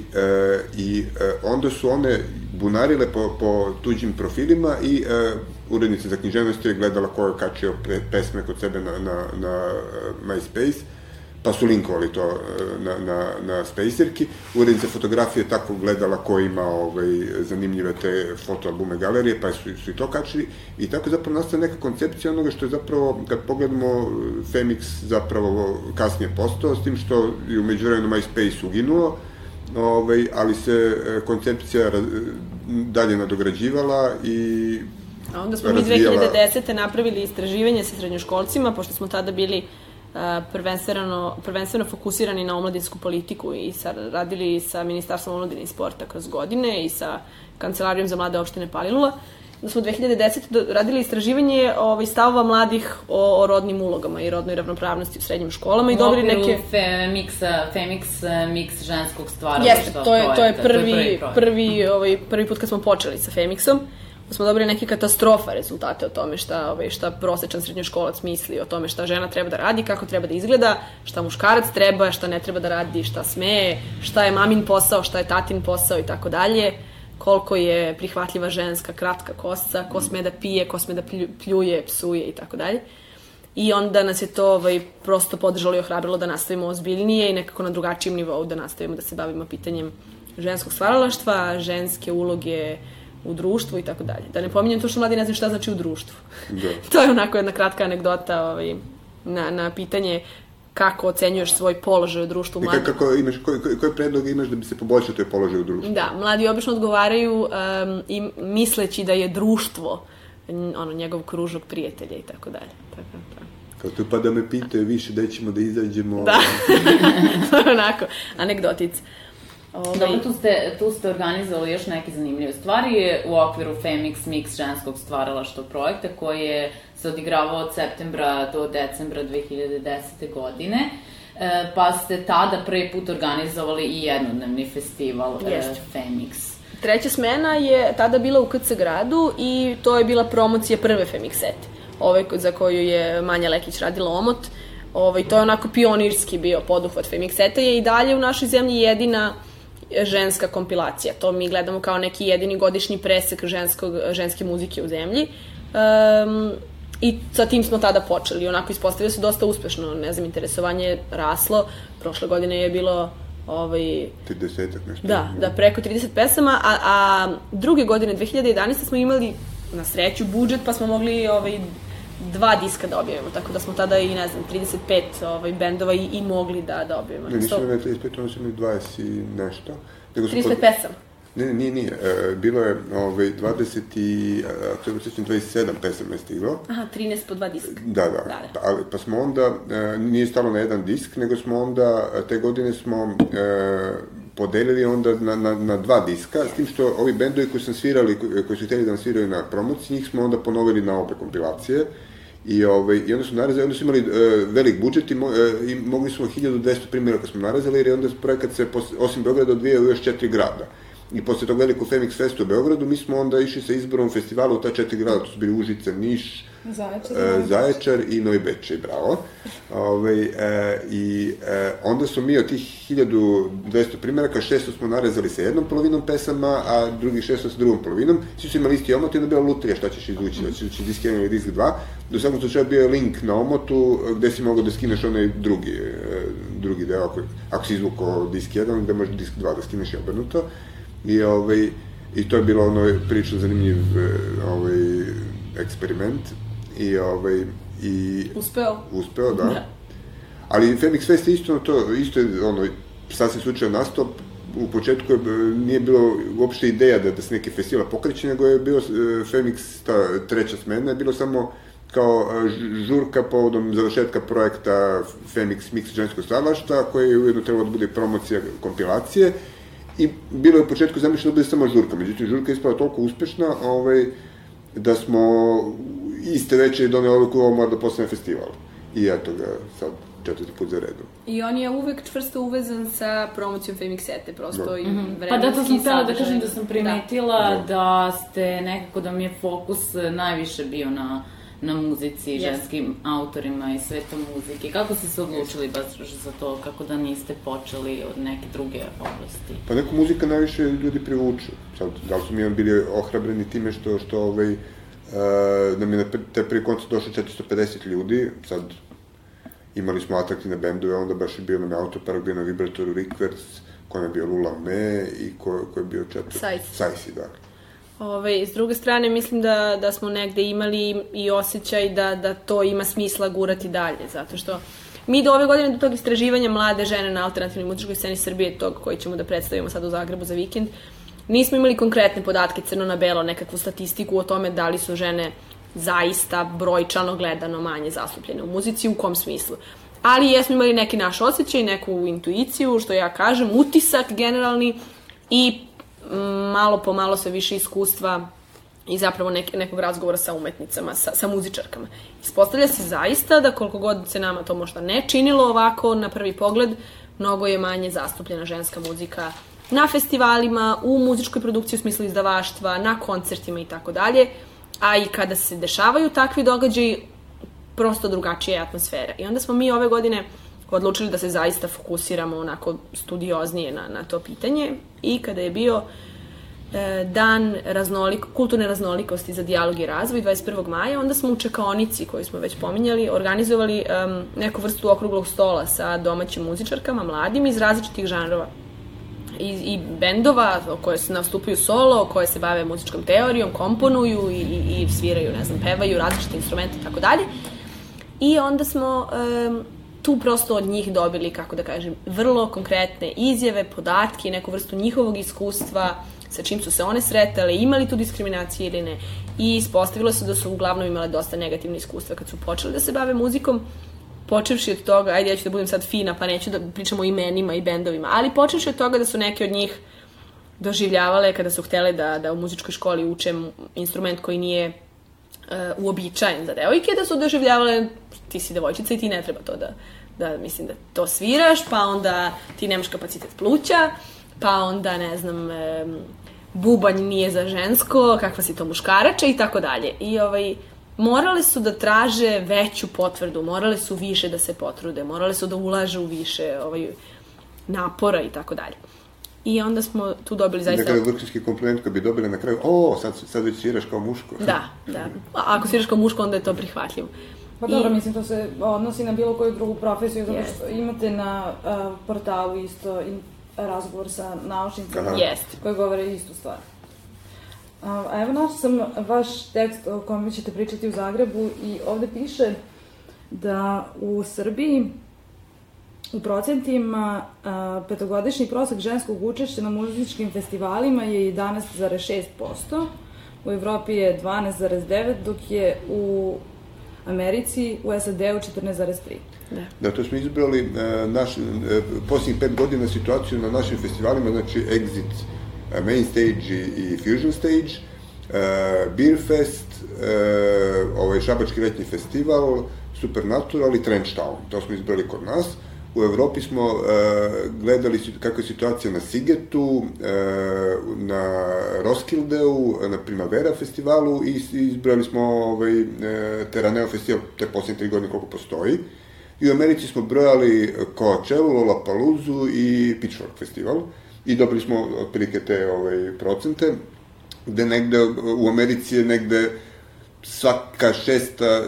i e, onda su one bunarile po, po tuđim profilima i e, urednica za književnost je gledala ko je kačio pesme kod sebe na, na, na e, MySpace pa su linkovali to e, na, na, na Spacerki. Urednica fotografije je tako gledala ko ima ovaj, zanimljive te fotoalbume galerije, pa su, su i to kačili. I tako zapravo nastaje neka koncepcija onoga što je zapravo, kad pogledamo, Femix zapravo kasnije postao, s tim što je umeđu vremenu MySpace uginuo, ovaj, ali se e, koncepcija dalje nadograđivala i A onda smo mi razvijala... 2010. napravili istraživanje sa srednjoškolcima, pošto smo tada bili uh, prvenstveno, prvenstveno fokusirani na omladinsku politiku i sa, radili sa Ministarstvom omladine i sporta kroz godine i sa Kancelarijom za mlade opštine Palilula. Da smo 2010. do- radili istraživanje ovaj, stavova mladih o, o rodnim ulogama i rodnoj ravnopravnosti u srednjim školama i dobili neke... Femiksa, Femix eh, mix ženskog stvaralaštva. Jeste, to je, to je prvi, projekat. prvi, ovaj, prvi put kad smo počeli sa Femixom. Smo dobili neke katastrofa rezultate o tome šta, ovaj, šta prosečan srednjoškolac misli o tome šta žena treba da radi, kako treba da izgleda, šta muškarac treba, šta ne treba da radi, šta sme, šta je mamin posao, šta je tatin posao i tako dalje koliko je prihvatljiva ženska kratka kosa, ko sme da pije, ko sme da plju- pljuje, psuje i tako dalje. I onda nas je to ovaj, prosto podržalo i ohrabrilo da nastavimo ozbiljnije i nekako na drugačijem nivou da nastavimo da se bavimo pitanjem ženskog stvaralaštva, ženske uloge u društvu i tako dalje. Da ne pominjem to što mladi ne znaju šta znači u društvu. Da. to je onako jedna kratka anegdota ovaj, na, na pitanje kako ocenjuješ svoj položaj u društvu mladih. ka- kako imaš, koji, koje predloge imaš da bi se poboljšao tvoj položaj u društvu? Da, mladi obično odgovaraju um, i misleći da je društvo ono, njegov kružok prijatelja i tako dalje. Tako, tako. Kao tu pa da me pitaju više da ćemo da izađemo. Da, onako, anegdotic. Ovaj, Dobro, tu ste, tu ste organizovali još neke zanimljive stvari u okviru Femix Mix ženskog stvaralaštva projekta koji je se odigravao od septembra do decembra 2010. godine. E, pa ste tada prvi put organizovali i jednodnevni festival e. Femix. Treća smena je tada bila u KC gradu i to je bila promocija prve Femixete, ove za koju je Manja Lekić radila omot. Ovaj, to je onako pionirski bio poduhvat Femixeta je i dalje u našoj zemlji jedina ženska kompilacija. To mi gledamo kao neki jedini godišnji presek ženskog, ženske muzike u zemlji. Um, I sa tim smo tada počeli. Onako ispostavio se dosta uspešno. Ne znam, interesovanje je raslo. Prošle godine je bilo ovaj, Ti desetak nešto. Da, da, preko 30 pesama, a, a druge godine, 2011. smo imali na sreću budžet, pa smo mogli ovaj, dva diska da objavimo, tako da smo tada i, ne znam, 35 ovaj, bendova i, i mogli da, da objavimo. Ne, nisu Sto- imali 35, oni su imali 20 i nešto. Nego su 35 pod- pesama. Ne, ne, nije, nije. E, bilo je ovaj, 20 i, a, ako se dobro sjećam, 27 pesama je stiglo. Aha, 13 po dva diska. Da, da. Da, da. Ali, pa smo onda, e, nije stalo na jedan disk, nego smo onda, e, te godine smo e, podelili onda na, na, na dva diska, s tim što ovi bendovi koji sam svirali, ko- koji su htjeli da nam sviraju na promociji, njih smo onda ponovili na obe kompilacije. I, ovaj, I onda su narazali, onda su imali e, velik budžet i, mo, e, i mogli smo 1200 primjeraka smo narazali, jer je onda projekat se, pos, osim Beograda, odvijao još četiri grada. I posle tog velikog Femix Festa u Beogradu, mi smo onda išli sa izborom festivala u ta četiri grada, to su bili Užice, Niš, Zaječar. e, Zaječar i Novi Bečej, bravo. Ove, e, I e, onda smo mi od tih 1200 primjeraka, 600 smo narezali sa jednom polovinom pesama, a drugih 600 sa drugom polovinom. Svi su imali isti omot i onda bila lutrija šta ćeš izvući, hoćeš izvući disk 1 ili disk 2. Do svakom slučaju bio je link na omotu gde si mogao da skineš onaj drugi, e, drugi deo, ako, ako si izvukao disk 1, gde možeš disk 2 da skineš i obrnuto. I, ovaj, I to je bilo ono prilično zanimljiv e, ovaj, eksperiment. I, ovaj, i Uspeo. uspeo, da. Da. Ali Femix Fest je isto to, isto je ono, sasvim slučajno nastao, u početku je, nije bilo uopšte ideja da, da se neki festival pokreće, nego je bio e, Femix, ta treća smena, je bilo samo kao e, žurka povodom završetka projekta Femix Mix ženskog stvaralaštva, koje je ujedno trebalo da bude promocija kompilacije. I bilo je u početku zamišljeno da bude samo žurka, međutim žurka je ispala toliko uspešna ovaj, da smo iste večeri doneli odluku ovo mora da postane festival. I eto ga sad četvrti put za redom. I on je uvek čvrsto uvezan sa promocijom Femixete, prosto Da. i vremenski Pa da, to sam htela da kažem da sam primetila da, ste nekako, da mi je fokus najviše bio na na muzici, Jeste. ženskim autorima i svetom muzike. Kako ste se odlučili baš za to, kako da niste počeli od neke druge oblasti? Pa neko muzika najviše ljudi privuče. Sad, da li su mi bili ohrabreni time što, što ovaj, uh, nam je na pr- taj prvi koncert došlo 450 ljudi, sad imali smo atraktivne bendove, onda baš je bio nam autopark, bio na Vibratoru Rikvers, ko nam je bio Lula Me i ko, ko je bio četvrti? Sajsi. Sajsi, da. Ove, s druge strane, mislim da, da smo negde imali i osjećaj da, da to ima smisla gurati dalje, zato što mi do ove godine, do tog istraživanja mlade žene na alternativnoj muzičkoj sceni Srbije, tog koji ćemo da predstavimo sad u Zagrebu za vikend, Nismo imali konkretne podatke crno na belo, nekakvu statistiku o tome da li su žene zaista brojčano gledano manje zastupljene u muzici, u kom smislu. Ali jesmo imali neki naš osjećaj, neku intuiciju, što ja kažem, utisak generalni i mm, malo po malo sve više iskustva i zapravo nek, nekog razgovora sa umetnicama, sa, sa muzičarkama. Ispostavlja se zaista da koliko god se nama to možda ne činilo ovako na prvi pogled, mnogo je manje zastupljena ženska muzika na festivalima, u muzičkoj produkciji u smislu izdavaštva, na koncertima i tako dalje, a i kada se dešavaju takvi događaji, prosto drugačija je atmosfera. I onda smo mi ove godine odlučili da se zaista fokusiramo onako studioznije na, na to pitanje i kada je bio e, dan raznolik, kulturne raznolikosti za dijalog i razvoj 21. maja, onda smo u čekaonici koju smo već pominjali organizovali um, neku vrstu okruglog stola sa domaćim muzičarkama, mladim iz različitih žanrova i, i bendova koje se nastupaju solo, koje se bave muzičkom teorijom, komponuju i, i, i sviraju, ne znam, pevaju različite instrumente i tako dalje. I onda smo um, tu prosto od njih dobili, kako da kažem, vrlo konkretne izjave, podatke, neku vrstu njihovog iskustva, sa čim su se one sretale, imali tu diskriminacije ili ne. I ispostavilo se da su uglavnom imale dosta negativne iskustva kad su počeli da se bave muzikom, počevši od toga, ajde ja ću da budem sad fina, pa neću da pričamo o imenima i bendovima, ali počevši od toga da su neke od njih doživljavale kada su htele da, da u muzičkoj školi uče instrument koji nije uh, uobičajen za devojke, da su doživljavale ti si devojčica i ti ne treba to da, da mislim da to sviraš, pa onda ti nemaš kapacitet pluća, pa onda ne znam, um, bubanj nije za žensko, kakva si to muškarača i tako dalje. I ovaj, morale su da traže veću potvrdu, morale su više da se potrude, morale su da ulažu više ovaj, napora i tako dalje. I onda smo tu dobili zaista... Nekada vrhunski kompliment koji bi dobili na kraju, o, sad, sad već sviraš kao muško. Da, da. A ako sviraš kao muško, onda je to prihvatljivo. Pa dobro, I... mislim, to se odnosi na bilo koju drugu profesiju, zato što yes. imate na uh, portalu isto in, razgovor sa naučnicama yes. koji govore istu stvar. A evo našla sam vaš tekst o kome ćete pričati u Zagrebu i ovde piše da u Srbiji u procentima a, petogodišnji prosek ženskog učešća na muzičkim festivalima je 11,6%, u Evropi je 12,9%, dok je u Americi, u SAD-u 14,3%. Da. da, to smo izbrali e, naš, e, posljednjih pet godina situaciju na našim festivalima, znači Exit, Main Stage i, i Fusion Stage, e, Beer Fest, e, ovaj Šabački letnji festival, Supernatural i Trench Town. To smo izbrali kod nas. U Evropi smo e, gledali kakva je situacija na Sigetu, e, na Roskildeu, na Primavera festivalu i izbrali smo ovaj, e, Teraneo festival te poslednje tri godine koliko postoji. I u Americi smo brojali Coachella, Lollapalooza i Pitchfork festival i dobili smo otprilike te ovaj, procente, gde negde u Americi je negde svaka šesta,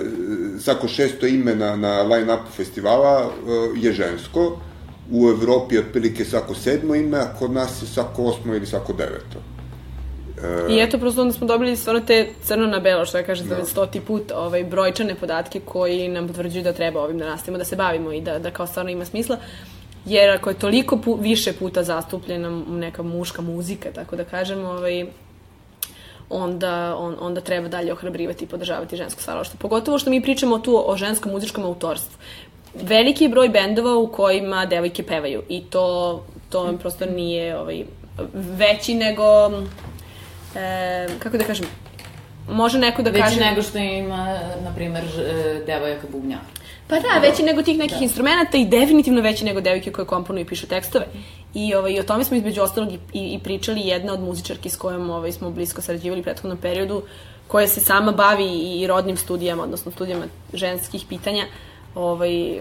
svako šesto ime na, na line-upu festivala uh, je žensko, u Evropi je otprilike svako sedmo ime, a kod nas je svako osmo ili svako deveto. Uh, I eto, prosto onda smo dobili stvarno te crno na belo, što ja kažem, da. stoti put ovaj, brojčane podatke koji nam potvrđuju da treba ovim da nastavimo da se bavimo i da, da kao stvarno ima smisla. Jer ako je toliko pu, više puta zastupljena neka muška muzika, tako da kažem, ovaj, onda, on, onda treba dalje ohrabrivati i podržavati žensko stvaralaštvo. Pogotovo što mi pričamo tu o ženskom muzičkom autorstvu. Veliki je broj bendova u kojima devojke pevaju i to, to prosto nije ovaj, veći nego, e, kako da kažem, može neko da Veći kaže... Veći nego što ima, na primer, devojaka bubnjara. Pa da, veći nego tih nekih da. instrumenta i definitivno veći nego devojke koje komponuju i pišu tekstove. I, ovaj, o tome smo između ostalog i, i pričali jedna od muzičarki s kojom ovaj, smo blisko sarađivali u prethodnom periodu, koja se sama bavi i rodnim studijama, odnosno studijama ženskih pitanja. Ovaj,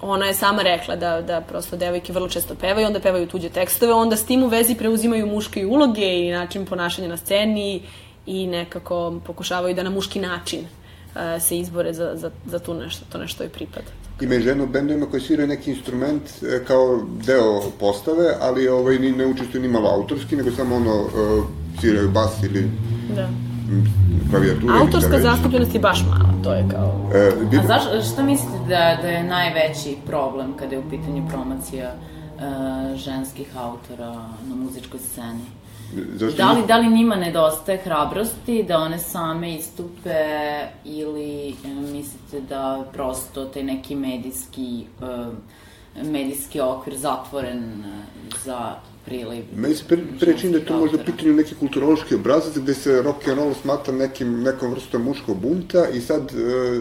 ona je sama rekla da, da prosto devojke vrlo često pevaju, onda pevaju tuđe tekstove, onda s tim u vezi preuzimaju muške uloge i način ponašanja na sceni i nekako pokušavaju da na muški način uh, se izbore za, za, za tu nešto, to nešto i pripada. Ima i žena u bendovima koji sviraju neki instrument e, kao deo postave, ali ovaj, ni, ne učestvuju ni malo autorski, nego samo ono, uh, sviraju bas ili da. klavijatura. Autorska zastupljenost je baš mala, to je kao... E, bi... A zaš, šta mislite da, da je najveći problem kada je u pitanju promocija uh, ženskih autora na muzičkoj sceni? Zašto Da li, da li njima nedostaje hrabrosti da one same istupe ili e, mislite da prosto taj neki medijski, e, medijski okvir zatvoren e, za priliv? Meni se pre, pre čini da je to možda autora? pitanje neki kulturološki obrazac gde se rock and roll smatra nekim, nekom vrstom muškog bunta i sad e,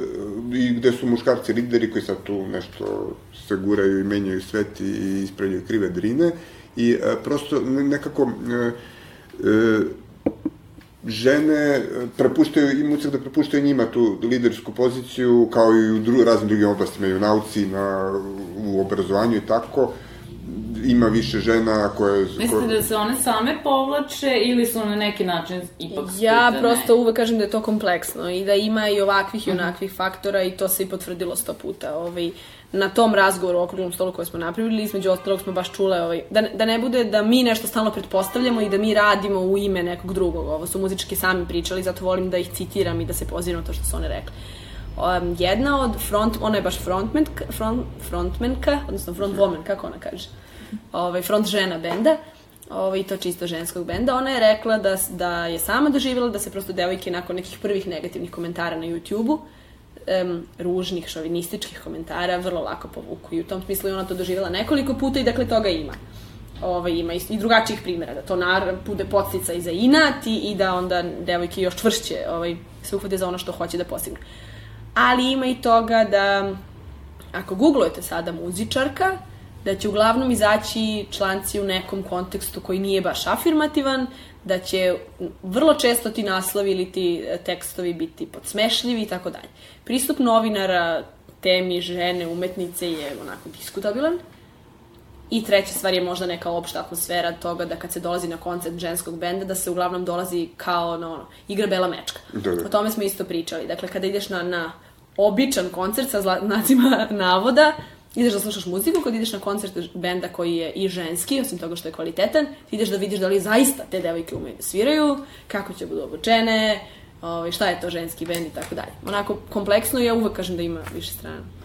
i gde su muškarci lideri koji sad tu nešto se guraju i menjaju svet i, ispravljaju krive drine i e, prosto ne- nekako e, žene e, prepuštaju, ima utisak da prepuštaju njima tu lidersku poziciju, kao i u dru, raznim drugim oblastima, i u nauci, na, u obrazovanju i tako. Ima više žena koje... Mislite da se one same povlače ili su na neki način ipak Ja prosto uvek kažem da je to kompleksno i da ima i ovakvih i onakvih faktora i to se i potvrdilo sto puta. Ovaj, na tom razgovoru o okruglom stolu koje smo napravili, između ostalog smo baš čule ovaj, da, da ne bude da mi nešto stalno pretpostavljamo i da mi radimo u ime nekog drugog. Ovo su muzički sami pričali, zato volim da ih citiram i da se pozivam na to što su one rekli. Um, jedna od front, ona je baš frontmenka, front, frontmenka, odnosno frontwoman, kako ona kaže, ovaj, front žena benda, ovaj, to čisto ženskog benda, ona je rekla da, da je sama doživjela da se prosto devojke nakon nekih prvih negativnih komentara na YouTube-u, em, ružnih, šovinističkih komentara, vrlo lako povuku. I u tom smislu je ona to doživjela nekoliko puta i dakle toga ima. Ovaj, ima i, drugačijih primjera, da to nar, bude podstica i za inat i, i da onda devojke još čvršće ovaj, se uhvate za ono što hoće da postignu. Ali ima i toga da ako googlujete sada muzičarka, da će uglavnom izaći članci u nekom kontekstu koji nije baš afirmativan, da će vrlo često ti naslovi ili ti e, tekstovi biti podsmešljivi i tako dalje. Pristup novinara temi žene, umetnice je onako diskutabilan. I treća stvar je možda neka opšta atmosfera toga da kad se dolazi na koncert ženskog benda, da se uglavnom dolazi kao na ono, igra bela mečka. Da, da. O tome smo isto pričali. Dakle, kada ideš na, na običan koncert sa znacima navoda, ideš da slušaš muziku, kad ideš na koncert benda koji je i ženski, osim toga što je kvalitetan, ti ideš da vidiš da li zaista te devojke umeju da sviraju, kako će budu obučene, ovaj, šta je to ženski bend i tako dalje. Onako, kompleksno i ja uvek kažem da ima više strana.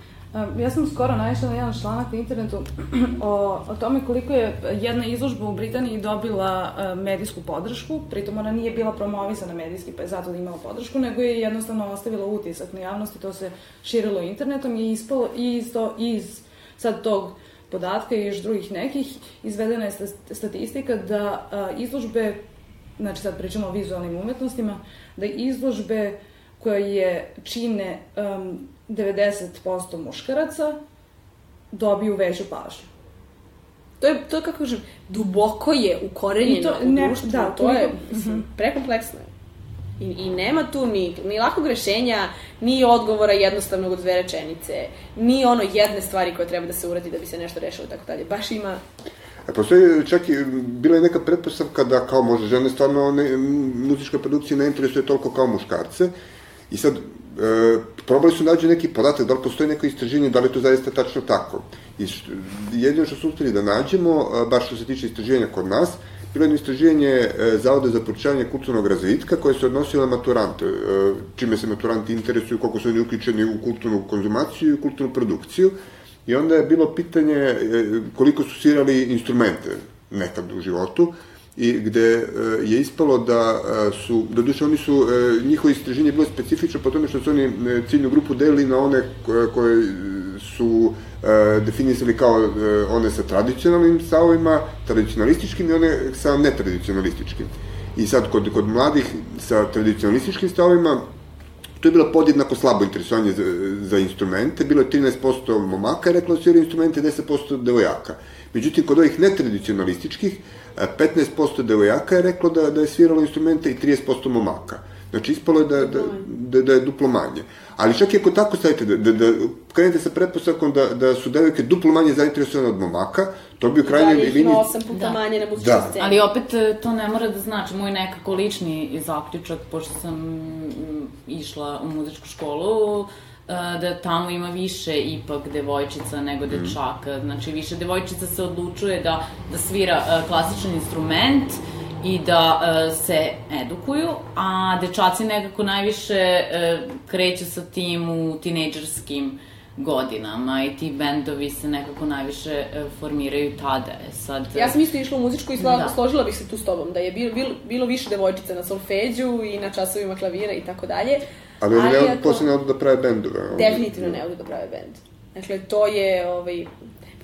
Ja sam skoro naišla na jedan članak na internetu o, o tome koliko je jedna izložba u Britaniji dobila medijsku podršku, pritom ona nije bila promovisana medijski, pa je zato da imala podršku, nego je jednostavno ostavila utisak na javnosti, to se širilo internetom i ispalo i iz, to, iz sad tog podatka i još drugih nekih, izvedena je sta- statistika da a, izložbe, znači sad pričamo o vizualnim umetnostima, da izložbe koje je čine um, 90% muškaraca dobiju veću pažnju. To je, to je kako kažem, duboko je ukorenjeno I to u ne- društvu, da, to je toliko- mislim, prekompleksno je. I, I nema tu ni, ni lakog rešenja, ni odgovora jednostavnog od dve rečenice, ni ono jedne stvari koje treba da se uradi da bi se nešto rešilo i tako dalje. Baš ima A postoji čak i, bila je neka pretpostavka da kao možda žene stvarno ne, muzička produkcija ne interesuje toliko kao muškarce. I sad, e, probali su nađu neki podatak, da li postoji neko istraženje, da li to zaista tačno tako. I što, jedino što su uspeli da nađemo, a, baš što se tiče istraživanja kod nas, bilo je jedno istraživanje e, Zavoda za počitavanje kulturnog razvitka koje se odnosilo na maturante, e, čime se maturanti interesuju, koliko su oni uključeni u kulturnu konzumaciju i kulturnu produkciju. I onda je bilo pitanje e, koliko su svirali instrumente nekad u životu i gde je ispalo da su, da duše oni su, njihovo istraženje je bilo specifično po tome što su oni ciljnu grupu delili na one koje, su definisali kao e, one sa tradicionalnim stavovima, tradicionalističkim i one sa netradicionalističkim. I sad, kod, kod mladih sa tradicionalističkim stavovima, to je bilo podjednako slabo interesovanje za, za instrumente, bilo je 13% momaka je reklo sviraju instrumente, 10% devojaka. Međutim, kod ovih netradicionalističkih, e, 15% devojaka je reklo da, da je sviralo instrumente i 30% momaka. Znači, ispalo je da, da, da, da je duplo manje. Ali čak i ako tako stavite, da, da, da krenete sa pretpostavkom da, da su devojke duplo manje zainteresovane od momaka, to bi u krajnjoj dalje ih liniji... ima osam puta Da. manje na muzičkoj Da. sceni. Ali opet e, to ne mora da znači moj nekako lični zaključak, pošto sam išla u muzičku školu, e, da tamo ima više ipak devojčica nego dečaka. Znači, više devojčica se odlučuje da, da svira e, klasičan instrument i da e, se edukuju, a dečaci nekako najviše e, kreću sa tim u tinejdžerskim godinama i ti bendovi se nekako najviše e, formiraju tada. E sad, Ja sam isto išla u muzičku i sla, Da. složila bih se tu s tobom, da je bilo, bilo, bilo više devojčica na solfeđu i na časovima klavira i tako dalje. Ali oni ne, ako- posle ne odu da prave bendove. Definitivno ne odu da prave bend. Dakle, to je, ovaj,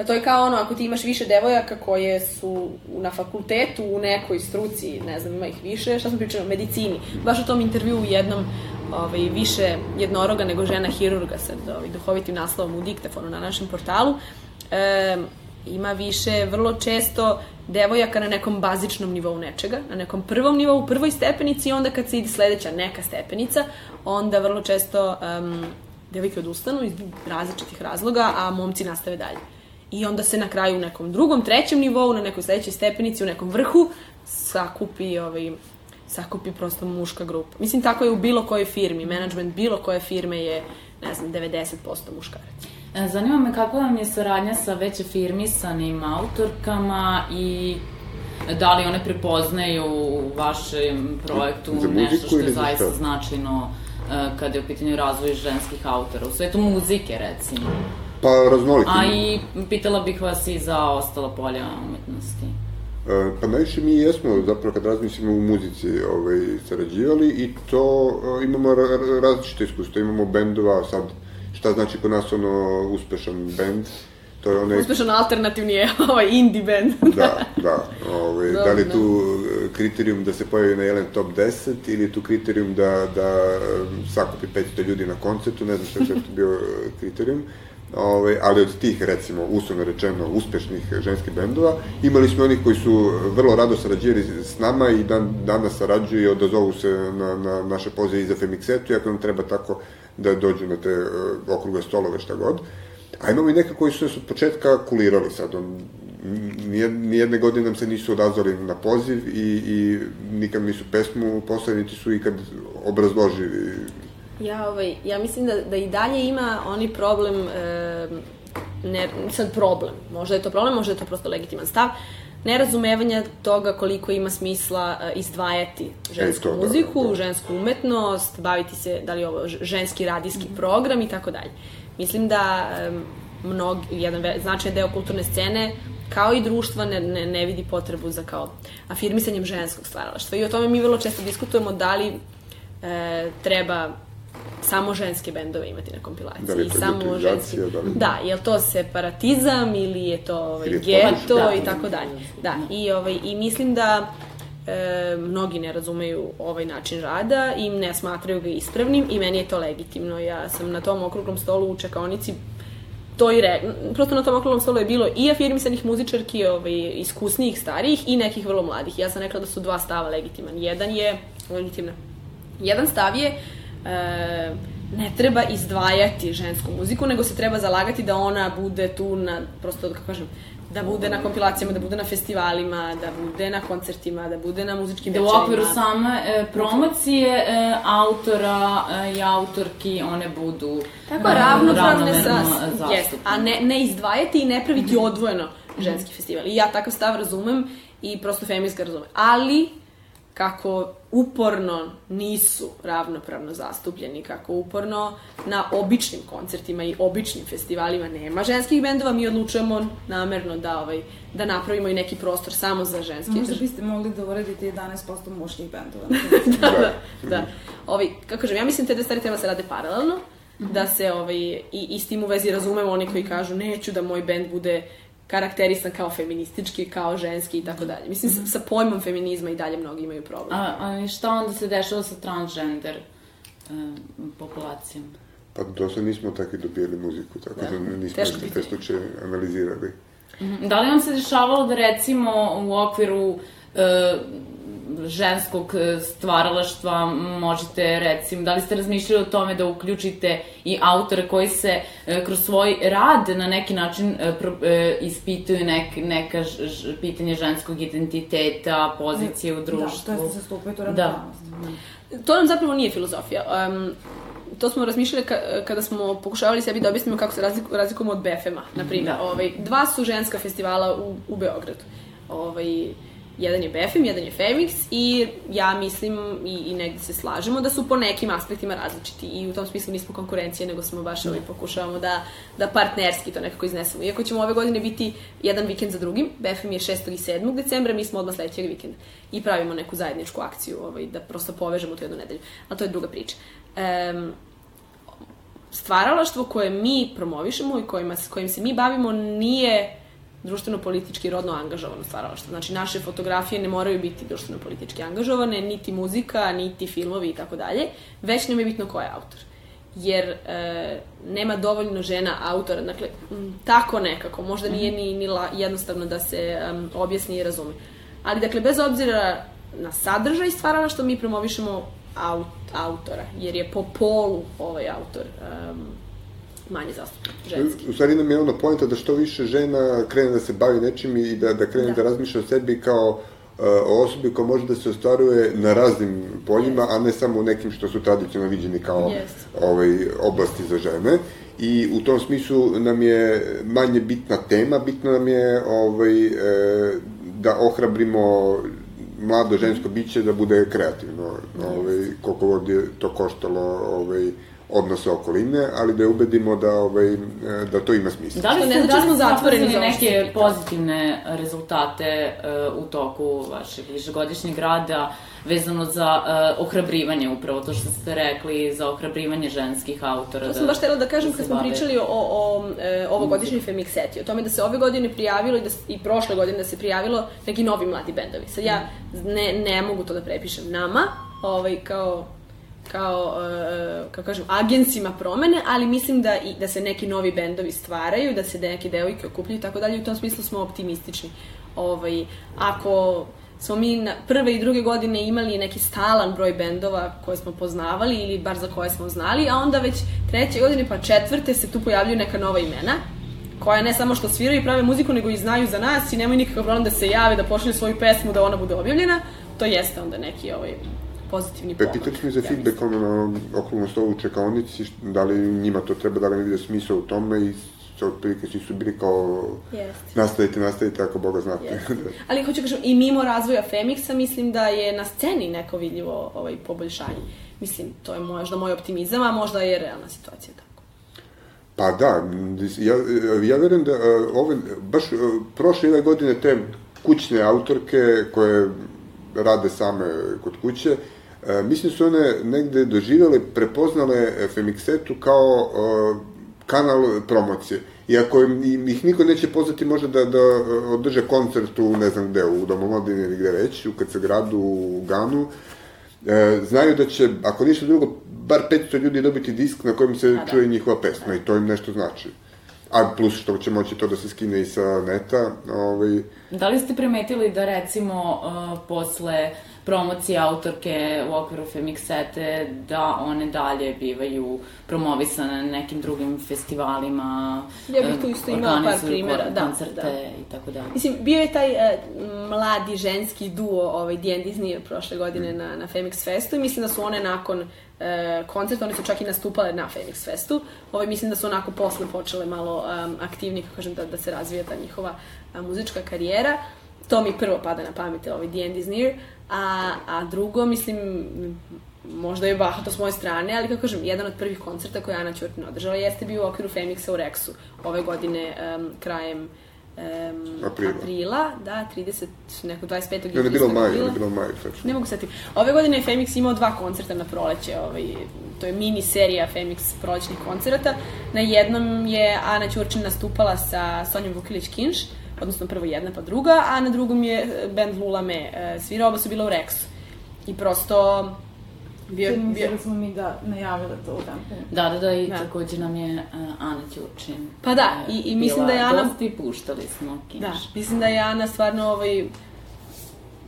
pa to je kao ono, ako ti imaš više devojaka koje su na fakultetu, u nekoj struci, ne znam, ima ih više, šta smo pričali o medicini. Baš u tom intervju u jednom, ovaj, više jednoroga nego žena hirurga sa ovaj, duhovitim naslovom u diktafonu na našem portalu, em, ima više, vrlo često, devojaka na nekom bazičnom nivou nečega, na nekom prvom nivou, prvoj stepenici i onda kad se ide sledeća neka stepenica, onda vrlo često um, devojke odustanu iz različitih razloga, a momci nastave dalje. I onda se na kraju u nekom drugom, trećem nivou, na nekoj sledećoj stepenici, u nekom vrhu, sakupi ovaj, sakupi prosto muška grupa. Mislim, tako je u bilo kojoj firmi. Management bilo koje firme je, ne znam, 90% muškaraca. E, Zanima me kako vam je saradnja sa već afirmisanim autorkama i da li one prepoznaju u vašem projektu nešto što je za zaista šta? značajno e, kada je u pitanju razvoj ženskih autora, u svetu muzike recimo. Pa raznoliki. A i pitala bih vas i za ostala polja umetnosti. E, Pa najviše mi jesmo, zapravo kad razmislimo u muzici ovaj, sarađivali i to e, imamo ra- ra- različite iskustva. Imamo bendova, sad šta znači kod nas ono uspešan bend, to je onaj... Uspešan alternativni je ovaj indie band. Da, da. Ovaj, da li tu e, kriterijum da se pojavi na jedan top 10 ili je tu kriterijum da, da sakupi 500 ljudi na koncertu, ne znam šta je bio kriterijum. Ove, ali od tih, recimo, uslovno rečeno, uspešnih ženskih bendova, imali smo onih koji su vrlo rado sarađivali s nama i dan, danas sarađuju i odazovu se na, na naše pozive i za Femixetu, iako nam treba tako da dođu na te uh, okrugle stolove, šta god. A imamo i neka koji su od početka kulirali sad, on, nijed- nijedne godine nam se nisu odazvali na poziv i, i nikad nisu pesmu poslali, niti su ikad obrazložili Ja, ovaj, ja mislim da, da i dalje ima oni problem, e, ne, sad problem, možda je to problem, možda je to prosto legitiman stav, nerazumevanja toga koliko ima smisla e, izdvajati žensku to, da, muziku, da. žensku umetnost, baviti se, da li ovo ženski radijski program i tako dalje. Mislim da e, mnog, jedan ve- značajan deo kulturne scene kao i društva ne, ne, ne vidi potrebu za kao afirmisanjem ženskog stvaralaštva. I o tome mi vrlo često diskutujemo da li e, treba samo ženske bendove imati na kompilaciji. Da li je to samo ženski... da li- Da, je li to separatizam ili je to ovaj, geto da. i tako dalje. Da, i, ovaj, i mislim da e, mnogi ne razumeju ovaj način rada i ne smatraju ga ispravnim i meni je to legitimno. Ja sam na tom okruglom stolu u čekaonici to i re... Prosto na tom okruglom stolu je bilo i afirmisanih muzičarki, ovaj, iskusnijih, starijih i nekih vrlo mladih. Ja sam rekla da su dva stava legitiman. Jedan je, legitimna, jedan stav je e, ne treba izdvajati žensku muziku, nego se treba zalagati da ona bude tu na, prosto, kako kažem, da bude na kompilacijama, da bude na festivalima, da bude na koncertima, da bude na muzičkim Da u večerima. okviru same e, promocije e, autora e, i autorki one budu Tako, e, ravnopravne sa... Jeste, a ne, ne izdvajati i ne praviti odvojeno ženski festival. I ja takav stav razumem i prosto feminist ga razume. Ali, kako uporno nisu ravnopravno zastupljeni, kako uporno na običnim koncertima i običnim festivalima nema ženskih bendova, mi odlučujemo namerno da, ovaj, da napravimo i neki prostor samo za ženski. Možda biste mogli da uredite 11% muških bendova. da, da, da. Ovi, kako kažem, ja mislim te dve stvari treba se rade paralelno, da se ovaj, i, i s tim u vezi razumemo oni koji kažu neću da moj bend bude karakterisan kao feministički, kao ženski i tako dalje. Mislim, sa, sa pojmom feminizma i dalje mnogi imaju problem. A, a šta onda se dešava sa transgender e, populacijom? Pa do sad nismo takvi dobijali muziku, tako da, nismo teško te slučaje analizirali. Da li vam se dešavalo da recimo u okviru e, ženskog e, stvaralaštva možete recimo, da li ste razmišljali o tome da uključite i autore koji se e, kroz svoj rad na neki način e, ispituju nek, neka ž, pitanje ženskog identiteta, pozicije u društvu? Da, to je se zastupaju tu Da. ravnopravnost. To nam zapravo nije filozofija. Um, to smo razmišljali ka, kada smo pokušavali sebi da objasnimo kako se razliku, razlikujemo od BFM-a, na primjer. Da. Ovaj, dva su ženska festivala u, u Beogradu. Ovaj, Jedan je Befim, jedan je Femix i ja mislim i, i negde se slažemo da su po nekim aspektima različiti i u tom smislu nismo konkurencije, nego smo baš ovaj pokušavamo da, da partnerski to nekako iznesemo. Iako ćemo ove godine biti jedan vikend za drugim, Befim je 6. i 7. decembra, mi smo odmah sledećeg vikenda i pravimo neku zajedničku akciju ovaj, da prosto povežemo tu jednu nedelju. Ali to je druga priča. Um, stvaralaštvo koje mi promovišemo i kojima, kojim se mi bavimo nije društveno-politički rodno angažovano stvaralaštvo. Znači, naše fotografije ne moraju biti društveno-politički angažovane, niti muzika, niti filmovi i tako dalje, već nam je bitno ko je autor. Jer e, nema dovoljno žena autora, dakle, m, tako nekako, možda nije ni, ni la, jednostavno da se um, objasni i razume. Ali, dakle, bez obzira na sadržaj stvaralaštva, mi promovišemo aut, autora, jer je po polu ovaj autor um, manje zastupljen, ženski. U stvari nam je ono pojenta da što više žena krene da se bavi nečim i da, da krene da, da razmišlja o sebi kao uh, o osobi koja može da se ostvaruje na raznim poljima, yes. a ne samo u nekim što su tradicionalno viđeni kao yes. ovaj, oblasti za žene. I u tom smislu nam je manje bitna tema, bitno nam je ovaj, e, da ohrabrimo mlado žensko biće da bude kreativno, ovaj, koliko god je to koštalo ovaj, odnose okoline, ali da je ubedimo da, ovaj, da to ima smisla. Da li ste, da li smo zatvoreni neke pozitivne rezultate uh, u toku vašeg višegodišnjeg rada vezano za uh, ohrabrivanje, upravo to što ste rekli, za ohrabrivanje ženskih autora? To sam da, baš htela da kažem da kad smo bave. pričali o, o e, ovogodišnjoj Femixeti, o tome da se ove godine prijavilo i, da, i prošle godine da se prijavilo neki novi mladi bendovi. Sad ja ne, ne mogu to da prepišem nama, ovaj, kao kao, uh, kao kažem, agencima promene, ali mislim da, i, da se neki novi bendovi stvaraju, da se neke devojke okupljaju i tako dalje, u tom smislu smo optimistični. Ovaj, ako smo mi na prve i druge godine imali neki stalan broj bendova koje smo poznavali ili bar za koje smo znali, a onda već treće godine pa četvrte se tu pojavljuju neka nova imena koja ne samo što sviraju i prave muziku, nego i znaju za nas i nemaju nikakav problem da se jave, da pošalju svoju pesmu, da ona bude objavljena, to jeste onda neki ovaj, pozitivni pomak. E, pitali smo za feedback ono na okrugnom stolu u čekaonici, da li njima to treba, da li ne vide smisla u tome i sa otprilike svi su bili kao yes. nastavite, nastavite ako Boga znate. Yes. Ali hoću kažem, i mimo razvoja Femixa mislim da je na sceni neko vidljivo ovaj, poboljšanje. Mislim, to je možda moj optimizam, a možda je realna situacija tako. Pa da, ja, ja verujem da ove, baš prošle ove godine te kućne autorke koje rade same kod kuće, E, mislim da su one negde doživjele, prepoznale Femixetu kao e, kanal promocije. I ako im, ih niko neće pozvati možda da, da održe koncert u, ne znam gde, u Domomladini ili gde već, u KC gradu, u Ganu, e, znaju da će, ako ništa drugo, bar 500 ljudi dobiti disk na kojem se A, da. čuje njihova pesma i to im nešto znači. A plus što će moći to da se skine i sa neta. Ovaj... Da li ste primetili da recimo uh, posle promocije autorke u okviru Femixete, da one dalje bivaju promovisane na nekim drugim festivalima, ja bih tu isto imala par primjera, da, koncerte da. i tako dalje. Mislim, bio je taj uh, mladi ženski duo, ovaj, D&D Disney prošle godine na, na Femix Festu i mislim da su one nakon uh, koncerta, one su čak i nastupale na Femix Festu, ovaj, mislim da su onako posle počele malo um, aktivni, kako kažem, da, da se razvija ta njihova uh, muzička karijera. To mi prvo pada na pamet, ovaj D&D Disney, A, a drugo, mislim, možda je bahato s moje strane, ali kako kažem, jedan od prvih koncerta koje Ana Ćurtin održala jeste bio u okviru Femixa u Rexu ove godine um, krajem um, aprila. aprila, da, 30, neko 25. Ne, ne bilo maj, ne bilo maj, tačno. Ne mogu setiti. Ove godine je Femix imao dva koncerta na proleće, ovaj, to je mini serija Femix prolećnih koncerta. Na jednom je Ana Ćurčin nastupala sa Sonjom Vukilić-Kinš, odnosno prvo jedna pa druga, a na drugom je e, band Lulame e, svirao, oba su bila u Rexu. I prosto bio, Čini bio... da smo mi da najavile to u dan. Da, da, da, i da. takođe nam je uh, Ana Ćurčin. Pa da, i, i mislim da je Ana... Gosti, puštali smo kinš. Da, mislim da je Ana stvarno ovaj,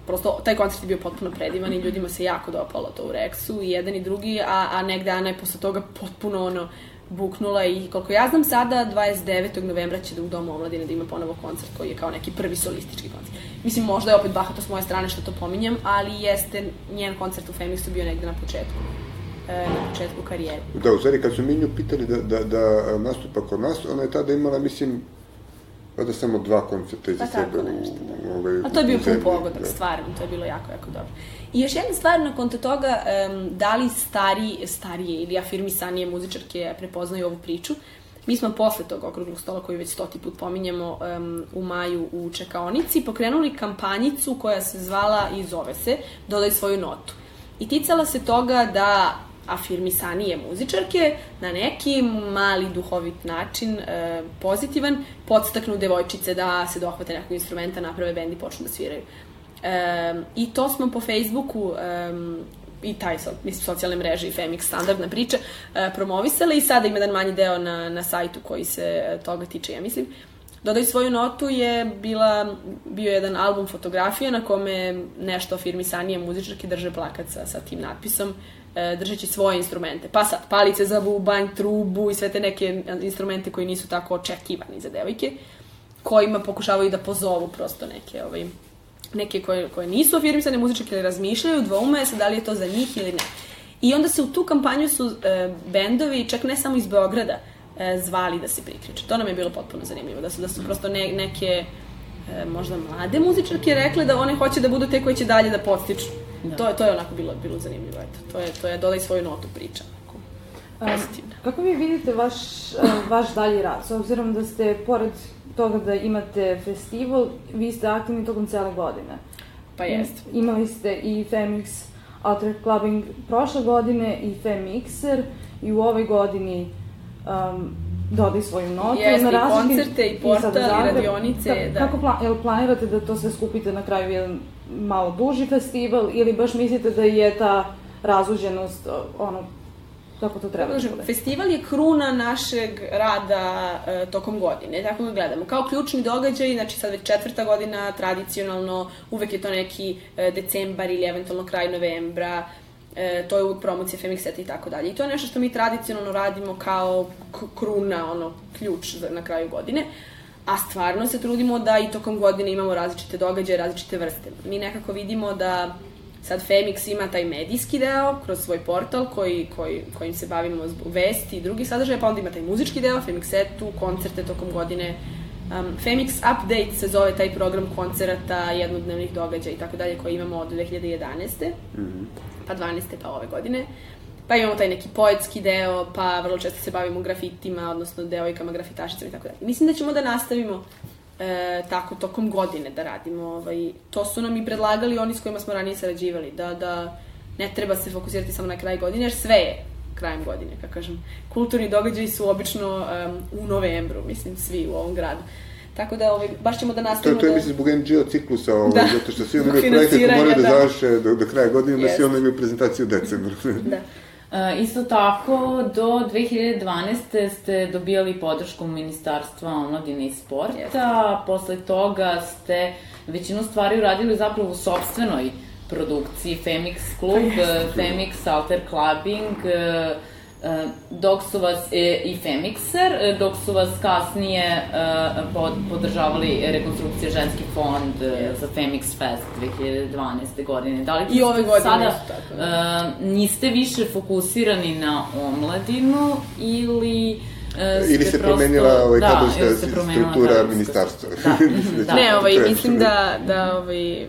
prosto taj koncert je bio potpuno predivan i ljudima se jako dopalo to u Rexu, i jedan i drugi, a, a negde Ana je posle toga potpuno ono, buknula i koliko ja znam sada 29. novembra će da u Domu omladine da ima ponovo koncert koji je kao neki prvi solistički koncert. Mislim možda je opet bahato s moje strane što to pominjem, ali jeste njen koncert u Femixu bio negde na početku e, na početku karijere. Da, u stvari kad su Minju pitali da, da, da nastupa kod nas, ona je tada imala, mislim, Pa da samo dva koncepta iza Pa sebe. nešto, u, da. ovaj, A to je bio u pun pogodak, da. stvarno, to je bilo jako, jako dobro. I još jedna stvar na konto toga, um, da li stari, starije ili afirmisanije muzičarke prepoznaju ovu priču, Mi smo posle tog okruglog stola koji već stoti put pominjemo um, u maju u čekaonici pokrenuli kampanjicu koja se zvala i zove se Dodaj svoju notu. I ticala se toga da afirmisanije muzičarke na neki mali duhovit način, e, pozitivan, podstaknu devojčice da se dohvate nekog instrumenta, naprave bend i počnu da sviraju. E, I to smo po Facebooku e, i taj, so, mislim, socijalne mreže i Femix standardna priča e, promovisale i sada ima jedan manji deo na, na sajtu koji se e, toga tiče, ja mislim. Dodaj svoju notu je bila, bio jedan album fotografija na kome nešto afirmisanije muzičarke drže plakat sa, sa tim natpisom držeći svoje instrumente. Pa sad, palice za bubanj, trubu i sve te neke instrumente koji nisu tako očekivani za devojke, kojima pokušavaju da pozovu prosto neke, ovaj, neke koje, koje nisu afirmisane muzičarke ili razmišljaju, dvoume se da li je to za njih ili ne. I onda se u tu kampanju su e, bendovi, čak ne samo iz Beograda, e, zvali da se priključe. To nam je bilo potpuno zanimljivo, da su, da su prosto ne, neke e, možda mlade muzičarke rekle da one hoće da budu te koje će dalje da podstiču. Da. To, je, to je onako bilo, bilo zanimljivo. Eto. To je, to je dodaj svoju notu priča. Onako, pozitivna. Kako vi vidite vaš, vaš dalji rad? S obzirom da ste, pored toga da imate festival, vi ste aktivni tokom cele godine. Pa jest. Imali ste i Femix Alter Clubbing prošle godine i Femixer i u ovoj godini um, dodaj svoju notu. Jeste, i različitim- koncerte, i portal, i Zagreb. radionice, Ka- da. Kako plan, jel planirate da to sve skupite na kraju jedan malo duži festival ili baš mislite da je ta razuđenost ono kako to treba da Kažem, bude? festival je kruna našeg rada e, tokom godine, tako ga gledamo. Kao ključni događaj, znači sad već četvrta godina, tradicionalno, uvek je to neki e, decembar ili eventualno kraj novembra, e, to je uvek promocija Femixeta i tako dalje. I to je nešto što mi tradicionalno radimo kao kruna, ono, ključ za, na kraju godine. A stvarno se trudimo da i tokom godine imamo različite događaje, različite vrste. Mi nekako vidimo da Sad Femix ima taj medijski deo kroz svoj portal koji, koji, kojim se bavimo zbog vesti i drugih sadržaja, pa onda ima taj muzički deo, Femixetu, koncerte tokom godine. Um, Femix Update se zove taj program koncerata, jednodnevnih događaja i tako dalje koji imamo od 2011. pa 12. pa ove godine. Pa imamo taj neki poetski deo, pa vrlo često se bavimo grafitima, odnosno devojkama, grafitašicama i tako dalje. Mislim da ćemo da nastavimo e, tako tokom godine da radimo. Ovaj, to su nam i predlagali oni s kojima smo ranije sarađivali, da, da ne treba se fokusirati samo na kraj godine, jer sve je krajem godine, kako kažem. Kulturni događaji su obično um, u novembru, mislim, svi u ovom gradu. Tako da ovaj, baš ćemo da To, nastavimo to je, da... mislim, zbog NGO ciklusa, ovaj, Da. zato što svi oni imaju projekte koji moraju da da. završe do, do kraja godine, da svi oni imaju prezentaciju u decembru. Da. E, isto tako, do 2012. ste dobijali podršku Ministarstva omladine i sporta, Jeste. posle toga ste većinu stvari uradili zapravo u sobstvenoj produkciji Femix Klub, e, Femix Alter Clubbing, e, dok su vas e, i Femixer, e, dok su vas kasnije e, pod, podržavali rekonstrukcije ženski fond e, za Femix Fest 2012. godine. Da li I ove godine sada tako, da. e, niste više fokusirani na omladinu ili e, Ili se prosto- promenila ovaj, da, kadrovska struktura kadrovska ministarstva. Da, da da. Ne, ovaj, mislim da, da ovaj,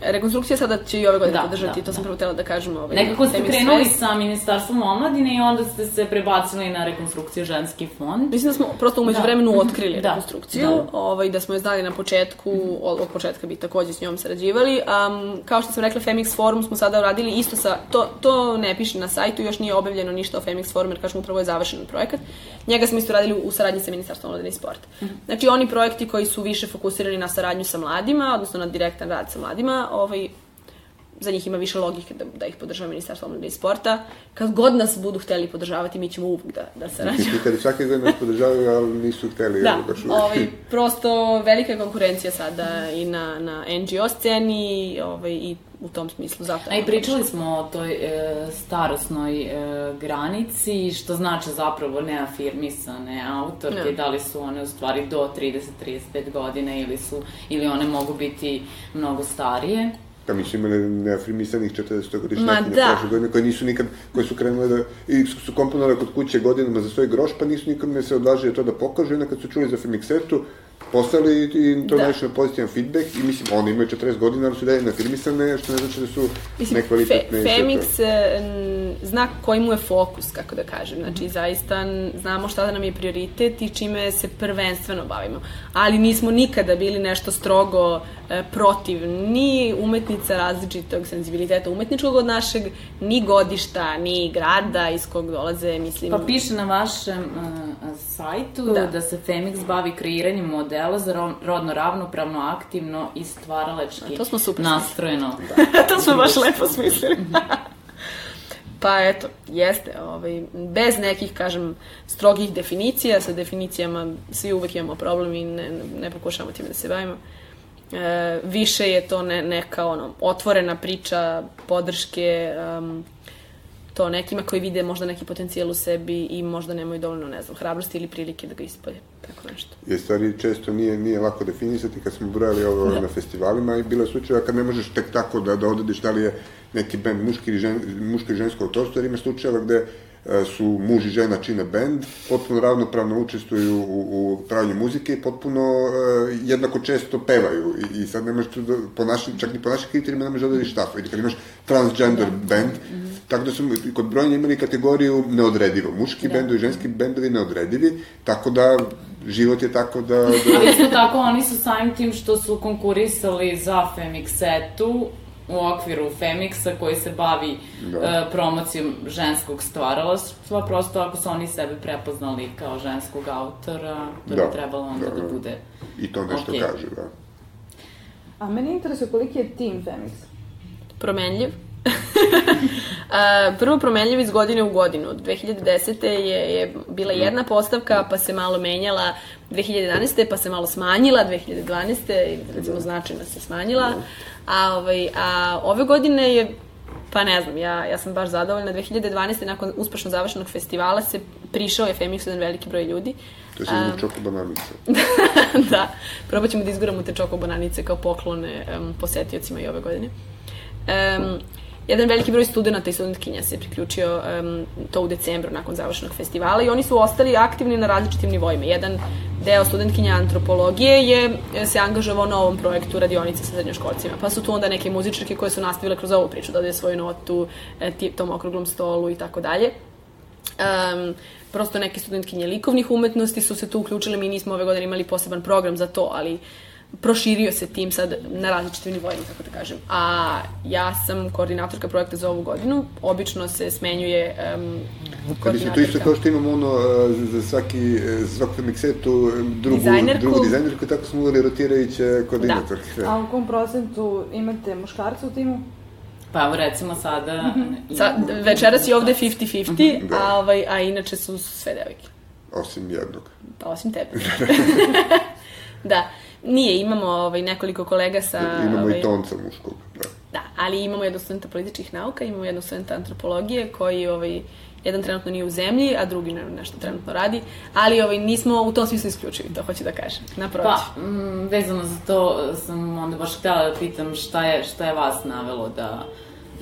rekonstrukcija sada će i ove godine Da, podržati, da, to sam da. prvo htela da kažem. Ovaj, Nekako ste Femix krenuli Fest. sa Ministarstvom omladine i onda ste se prebacili na rekonstrukciju ženski fond. Mislim da smo prosto umeđu Da. vremenu otkrili Da. rekonstrukciju, Da. ovaj, da smo je znali na početku, od, od početka bi takođe s njom sarađivali. Um, kao što sam rekla, Femix Forum smo sada uradili isto sa, to, to ne piše na sajtu, još nije objavljeno ništa o Femix Forum, jer kažemo upravo je završen projekat. Njega smo isto radili u saradnji sa Ministarstvom omladine i sporta. Znači oni projekti koji su više fokusirani na saradnju sa mladima, odnosno na direktan rad sa mladima, ovaj, za njih ima više logike da, da ih podržava Ministarstvo omladine i sporta. Kad god nas budu hteli podržavati, mi ćemo uvek da, da sarađujemo. Pitali svake godine nas podržavaju, ali nisu hteli. Da, baš ovaj, prosto velika je konkurencija sada i na, na NGO sceni ovaj, i u tom smislu zato. A i pričali smo o toj e, starosnoj e, granici, što znači zapravo neafirmisane autorke, Ne. da li su one u stvari do 30-35 godina ili su ili one mogu biti mnogo starije. Da, mi su imali neafirmisanih 40 godišnjaka Ma na da. prošle godine, koje nisu nikad, koje su krenule da, i su, komponovale kod kuće godinama za svoj groš, pa nisu nikad ne se odvažili to da pokažu, i onda kad su čuli za Femixetu, poslali i to Da. nešto pozitivan feedback i mislim, oni imaju 40 godina, ali su dalje nafirmisane, što ne znači da su Mislim, nekvalitetne. Fe. Femix e, zna koji mu je fokus, kako da kažem. Znači, zaista n- znamo šta da nam je prioritet i čime se prvenstveno bavimo. Ali nismo nikada bili nešto strogo protiv ni umetnica različitog senzibiliteta umetničkog od našeg, ni godišta, ni grada iz kog dolaze, mislim... Pa piše na vašem uh, sajtu Da. da. da se Femix bavi kreiranjem modela za ro- rodno ravnopravno, aktivno i stvaralački A, to smo super nastrojeno. to smo baš lepo smislili. pa eto, jeste, ovaj, bez nekih, kažem, strogih definicija, sa definicijama svi uvek imamo problem i ne, ne pokušavamo time da se bavimo. E, više je to ne, neka ono, otvorena priča, podrške, um, to nekima koji vide možda neki potencijal u sebi i možda nemaju dovoljno, ne znam, hrabrosti ili prilike da ga ispolje. Tako nešto. Je stvari često nije, nije lako definisati kad smo brojali ovo Da. na festivalima i bilo je slučajeva kad ne možeš tek tako da, da odrediš da li je neki band muški ili, žen, muško i žensko autorstvo, jer ima slučajeva gde su muž i žena čine band, potpuno ravnopravno učestvuju u, u pravljenju muzike i potpuno e, jednako često pevaju i, i sad ne možeš tu da, po našim, čak ni po našim kriterijima ne možeš da odrediš šta. Ili kad imaš transgender band, tako da su kod brojanja imali kategoriju neodredivo. Muški Da. bendovi, ženski bendovi neodredivi, tako da život je tako da... da Ali isto tako oni su samim tim što su konkurisali za Femixetu u okviru Femixa koji se bavi Da. da. promocijom ženskog stvaralaštva, prosto ako su oni sebe prepoznali kao ženskog autora, to Da. bi trebalo onda Da, da, da. bude I to nešto Okej. kaže, da. A mene interesuje koliki je tim Femix. promenljiv. Prvo promenljiv iz godine u godinu. Od 2010. je, je bila jedna postavka, pa se malo menjala 2011. pa se malo smanjila, 2012. i recimo značajno se smanjila. A, ovaj, a ove godine je Pa ne znam, ja, ja sam baš zadovoljna. 2012. nakon uspešno završenog festivala se prišao je Femix jedan veliki broj ljudi. To je sad čoko bananice. da, probat ćemo da izguramo te čoko bananice kao poklone um, posetiocima i ove godine. Um, jedan veliki broj studenta i studentkinja se priključio um, to u decembru nakon završenog festivala i oni su ostali aktivni na različitim nivoima. Jedan deo studentkinja antropologije je e, se angažovao na ovom projektu radionice sa srednjoškolcima. Pa su tu onda neke muzičarke koje su nastavile kroz ovu priču, dodaju svoju notu e, tom okruglom stolu i tako dalje. Um, prosto neke studentkinje likovnih umetnosti su se tu uključile, mi nismo ove godine imali poseban program za to, ali proširio se tim sad na različitim nivoima, kako da kažem. A ja sam koordinatorka projekta za ovu godinu, obično se smenjuje um, Pa mislim, to isto kao što imamo ono e, za svaki, e, za svaku miksetu e, drugu, Dizajnerku. drugu dizajnerku, tako smo uveli rotirajuće koordinatorke. A u kom procentu imate muškarca u timu? Pa evo recimo sada... Sa, večeras je ovde 50-50, Da. a, ovaj, a inače su sve devojke. Osim jednog. Pa osim tebe. da, nije, imamo ovaj, nekoliko kolega sa... Imamo ovaj, i tonca muškog, da. Da, ali imamo jednog studenta političkih nauka, imamo jednog studenta antropologije koji ovaj, jedan trenutno nije u zemlji, a drugi ne, nešto trenutno radi, ali ovaj, nismo u tom smislu isključivi, to hoću da kažem, naprotiv. Pa, mm, vezano za to sam onda baš htjela da pitam šta je, šta je vas navelo da...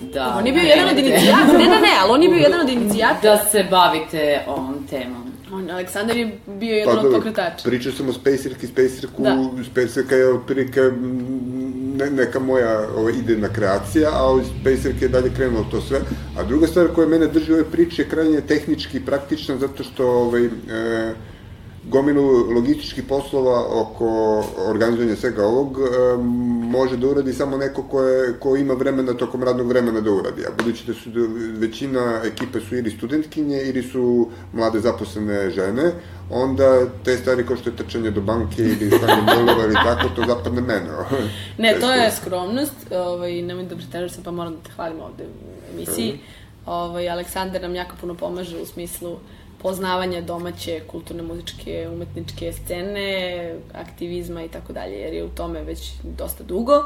da on je bio jedan od inicijatora, ne, ne, ne, ali on je bio jedan od inicijatora. Da se bavite ovom temom. On, Aleksandar je bio jedan od dobro, pokretača. Pričao sam o Spacerki, Spacerku, Da. Spacerka je otprilike ne, neka moja ova, idejna kreacija, a od Spacerke je dalje krenulo to sve. A druga stvar koja mene drži u ovoj priči je krajnje tehnički i praktična, zato što ovaj, e, gomilu logističkih poslova oko organizovanja svega ovog e, može da uradi samo neko ko, je, ko ima vremena tokom radnog vremena da uradi. A budući da su da većina ekipe su ili studentkinje ili su mlade zaposlene žene, onda te stvari kao što je trčanje do banke ili stavljanje mailova ili tako, to zapadne mene. Ne, to je skromnost, ovaj, nemoj da pretežem se, pa moram da te hvalim ovde u emisiji. Ovaj, Aleksandar nam jako puno pomaže u smislu poznavanja domaće kulturne, muzičke, umetničke scene, aktivizma i tako dalje, jer je u tome već dosta dugo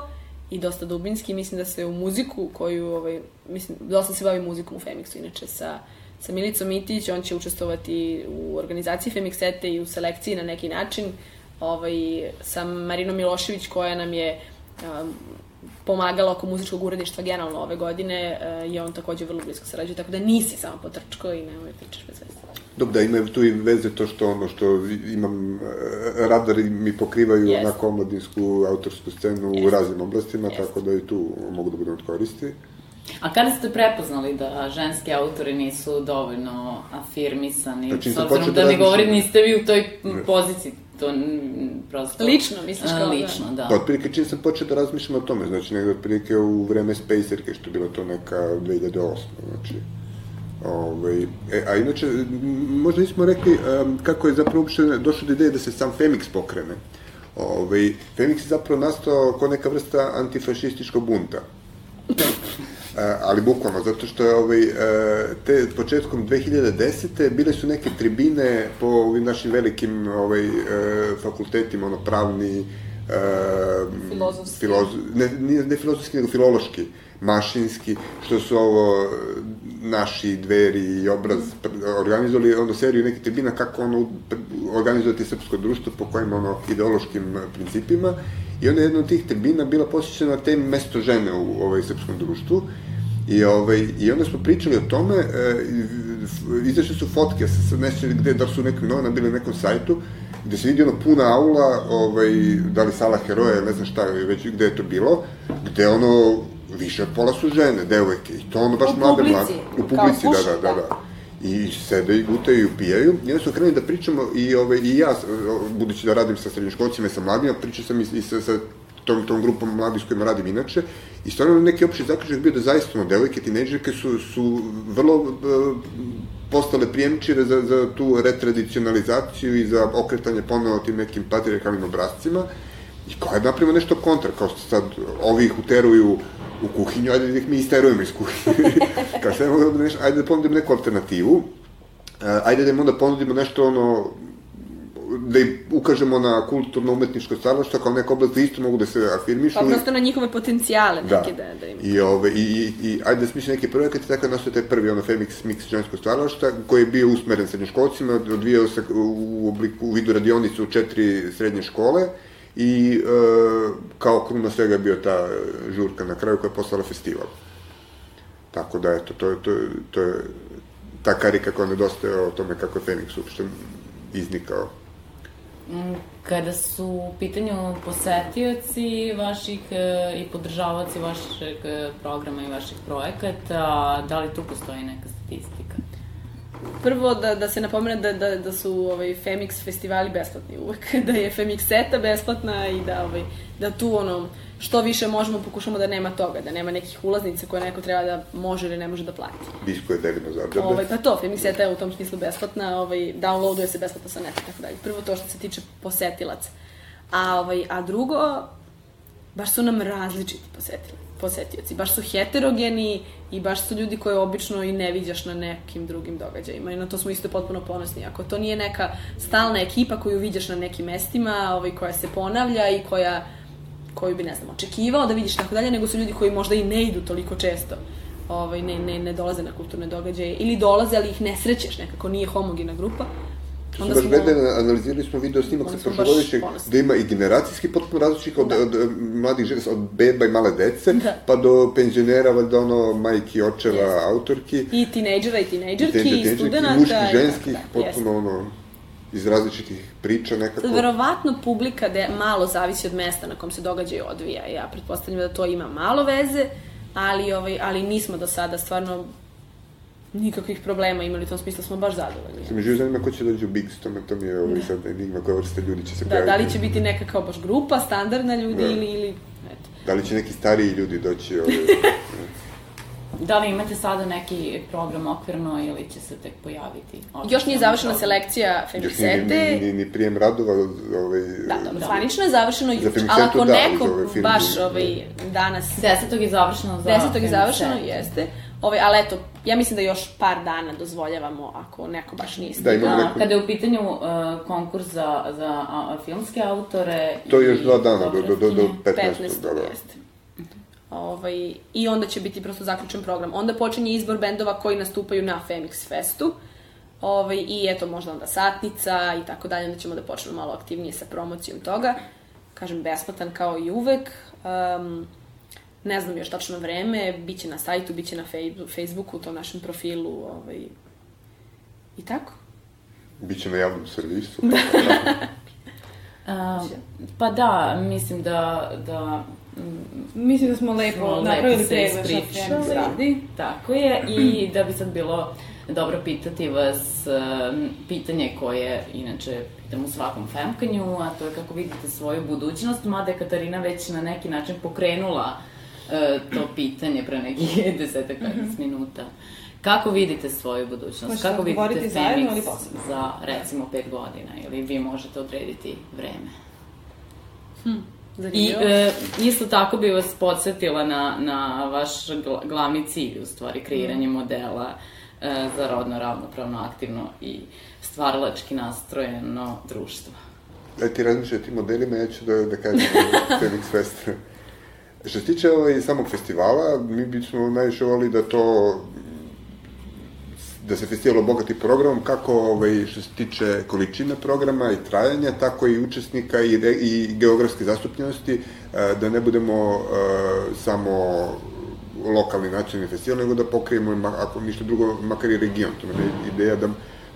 i dosta dubinski. Mislim da se u muziku koju, ovaj, mislim, dosta se bavi muzikom u Femixu, inače sa sa Milicom Mitić, on će učestvovati u organizaciji Femixete i u selekciji na neki način ovaj, sa Marinom Milošević koja nam je um, pomagala oko muzičkog uredištva generalno ove godine uh, je on takođe vrlo blisko sarađuje, tako da nisi samo potrčko i nemoj pričaš bez veze. Dobro, da ima tu i veze to što ono što imam, e, radari mi pokrivaju Jest. onako omladinsku autorsku scenu u Jest. raznim oblastima, Jest. tako da i tu mogu da budem od koristi. A kada ste prepoznali da ženski autori nisu dovoljno afirmisani, Znači, s obzirom da da ne govorim, niste vi u toj m, poziciji, to prosto... Lično, misliš kao da? Lično, da. Pa otprilike čim sam počeo da razmišljam o tome, znači negde otprilike u vreme Spacerke, što je bilo to neka 2008. Znači, Ovaj, e, a inače, možda nismo rekli um, kako je zapravo uopšte došlo do ideje da se sam Femix pokrene. Ovaj, Femix je zapravo nastao kao neka vrsta antifašističkog bunta. E, ali bukvalno, zato što je ovaj, e, te početkom 2010. bile su neke tribine po ovim našim velikim ovaj, e, fakultetima, ono, pravni, Filozofski. filozo, ne, ne filozofski, nego filološki, mašinski, što su ovo naši dveri i obraz organizovali ono seriju nekih tribina kako ono organizovati srpsko društvo po kojim ono ideološkim eh, principima. I onda je jedna od tih tribina bila posvećena temi mesto žene u ovaj srpskom društvu. I, ovaj, I onda smo pričali o tome, e, izašle su fotke, sa, nešto gde, da su nekim novina bili na nekom sajtu, gde se vidi ono puna aula, ovaj, da li sala heroja, ne znam šta, već gde je to bilo, gde ono, više pola su žene, devojke, i to ono baš U mlade, mlade. U publici, da, da, da, da. I sede i gutaju i upijaju. I onda smo krenuli da pričamo i, ovaj, i ja, budući da radim sa srednjoškolcima i sa mladima, pričao sam i, i sa, sa tom, tom grupom mladih s kojima radim inače. I stvarno neki opći zaključak bio da zaista ono, devojke, tinejdžerke su, su vrlo e, postale prijemčire za, za tu retradicionalizaciju i za okretanje ponovo tim nekim patriarkalnim obrazcima. I kao da napravimo nešto kontra, kao što sad ovi ih uteruju u kuhinju, ajde da ih mi isterujemo iz kuhinje. kao što da nešto, ajde da ponudimo neku alternativu, e, ajde da im onda ponudimo nešto ono, da im ukažemo na kulturno-umetničko stvaralaštvo kao neka oblast da isto mogu da se afirmišu. Pa prosto na njihove potencijale Da. neke da, da im... I, ove, i, i, i ajde da smislim neki projekat, tako da nastao taj prvi ono Femix Mix žensko stvaralašta, koji je bio usmeren srednjoškolcima, odvijao se u, obliku, u vidu radionice u četiri srednje škole i e, kao kruna svega je bio ta žurka na kraju koja je postala festival. Tako da, eto, to, je- to, je- to je ta karika koja nedostaje o tome kako je Femix uopšte iznikao. Mm, Kada su u pitanju posetioci vaših e, i podržavaoci vašeg e, programa i vaših projekata, da li tu postoji neka statistika? Prvo da, da se napomene da, da, da su ovaj, Femix festivali besplatni uvek, da je Femix seta besplatna i da, ovaj, da tu ono, što više možemo pokušamo da nema toga, da nema nekih ulaznica koje neko treba da može ili ne može da plati. Disko je devino zarđabe. Ovaj, pa to, Femix seta je u tom smislu besplatna, ovaj, downloaduje se besplatno sa neta tako dalje. Prvo to što se tiče posetilaca. A, ovaj, a drugo, baš su nam različiti posetili, posetioci. Baš su heterogeni i baš su ljudi koje obično i ne viđaš na nekim drugim događajima. I na to smo isto potpuno ponosni. Ako to nije neka stalna ekipa koju viđaš na nekim mestima, ovaj, koja se ponavlja i koja koju bi, ne znam, očekivao da vidiš tako dalje, nego su ljudi koji možda i ne idu toliko često, ovaj, ne, ne, ne dolaze na kulturne događaje, ili dolaze, ali ih ne srećeš nekako, nije homogena grupa. To smo baš gledali, analizirali smo video snimak sa Onda prošlogodišnjeg, da ima i generacijski potpuno različitih od, od, od mladih žena, od beba i male dece, Da. pa do penzionera, valjda ono, majki, očeva, Jeste. autorki. I tinejdžera i tinejdžerki, i, teenager, studenta. i muških, i- ženskih, da, potpuno ono, iz različitih priča nekako. Sad, verovatno publika da malo zavisi od mesta na kom se događaj odvija. Ja pretpostavljam da to ima malo veze, ali, ovaj, ali nismo do sada stvarno nikakvih problema imali u tom smislu, smo baš zadovoljni. Mi živo zanima ko će dođe u Bigs, to, me, to mi je ovaj sad enigma koja vrsta ljudi će se Da, pojaviti. da li će biti neka kao baš grupa, standardna ljudi Da. ili, ili eto. Da li će neki stariji ljudi doći ovaj, Da li imate sada neki program okvirno ili će se tek pojaviti? Još nije završena selekcija još ni, ni, ni, ni prijem radova, ovaj, Da, dobro, Da. zvanično je završeno juče, ali ako da, neko ovaj film baš da. ovaj, danas 10. je završeno za... 10. je završeno, jeste. Ovaj, ali eto, ja mislim da još par dana dozvoljavamo ako neko baš nije Da, stigao. imamo Da, neku- kada je u pitanju uh, konkurs za, za a, a, filmske autore... To je još dva dana, do, do, do, do fotografkinje. 15. 15. da, da. jeste. Ovaj, I onda će biti prosto zaključen program. Onda počinje izbor bendova koji nastupaju na Femix Festu. Ovaj, I eto, možda onda satnica i tako dalje. Onda ćemo da počnemo malo aktivnije sa promocijom toga. Kažem, besplatan kao i uvek. Um, ne znam još tačno vreme, bit će na sajtu, bit će na Facebooku, u tom našem profilu. Ovaj, I tako. Biće na javnom servisu. A, pa da, mislim da, da Mislim da smo lepo smo napravili lepo se pregled šta ispričali. Radi. Tako je, i da bi sad bilo dobro pitati vas um, pitanje koje inače pitam u svakom femkanju, a to je kako vidite svoju budućnost, mada je Katarina već na neki način pokrenula uh, to pitanje pre nekih desetak mm minuta. Kako vidite svoju budućnost? Hoćete Kako vidite zajedno ili Femix posebno? za recimo pet godina? Ili vi možete odrediti vreme? I Zanimljivo. e, isto tako bi vas podsjetila na, na vaš gla- glavni cilj, u stvari, kreiranje modela e, za rodno, ravnopravno, aktivno i stvaralački nastrojeno društvo. Da ti razmišljaj o tim modelima, ja ću da, da kažem Felix Fest. Što se tiče ovaj, samog festivala, mi bismo najviše volili da to da se festival obogati programom, kako ovaj, što se tiče količine programa i trajanja, tako i učesnika i, i geografske zastupljenosti, e, da ne budemo e, samo lokalni nacionalni festival, nego da pokrijemo, ako ništa drugo, makar i region. To je ideja da,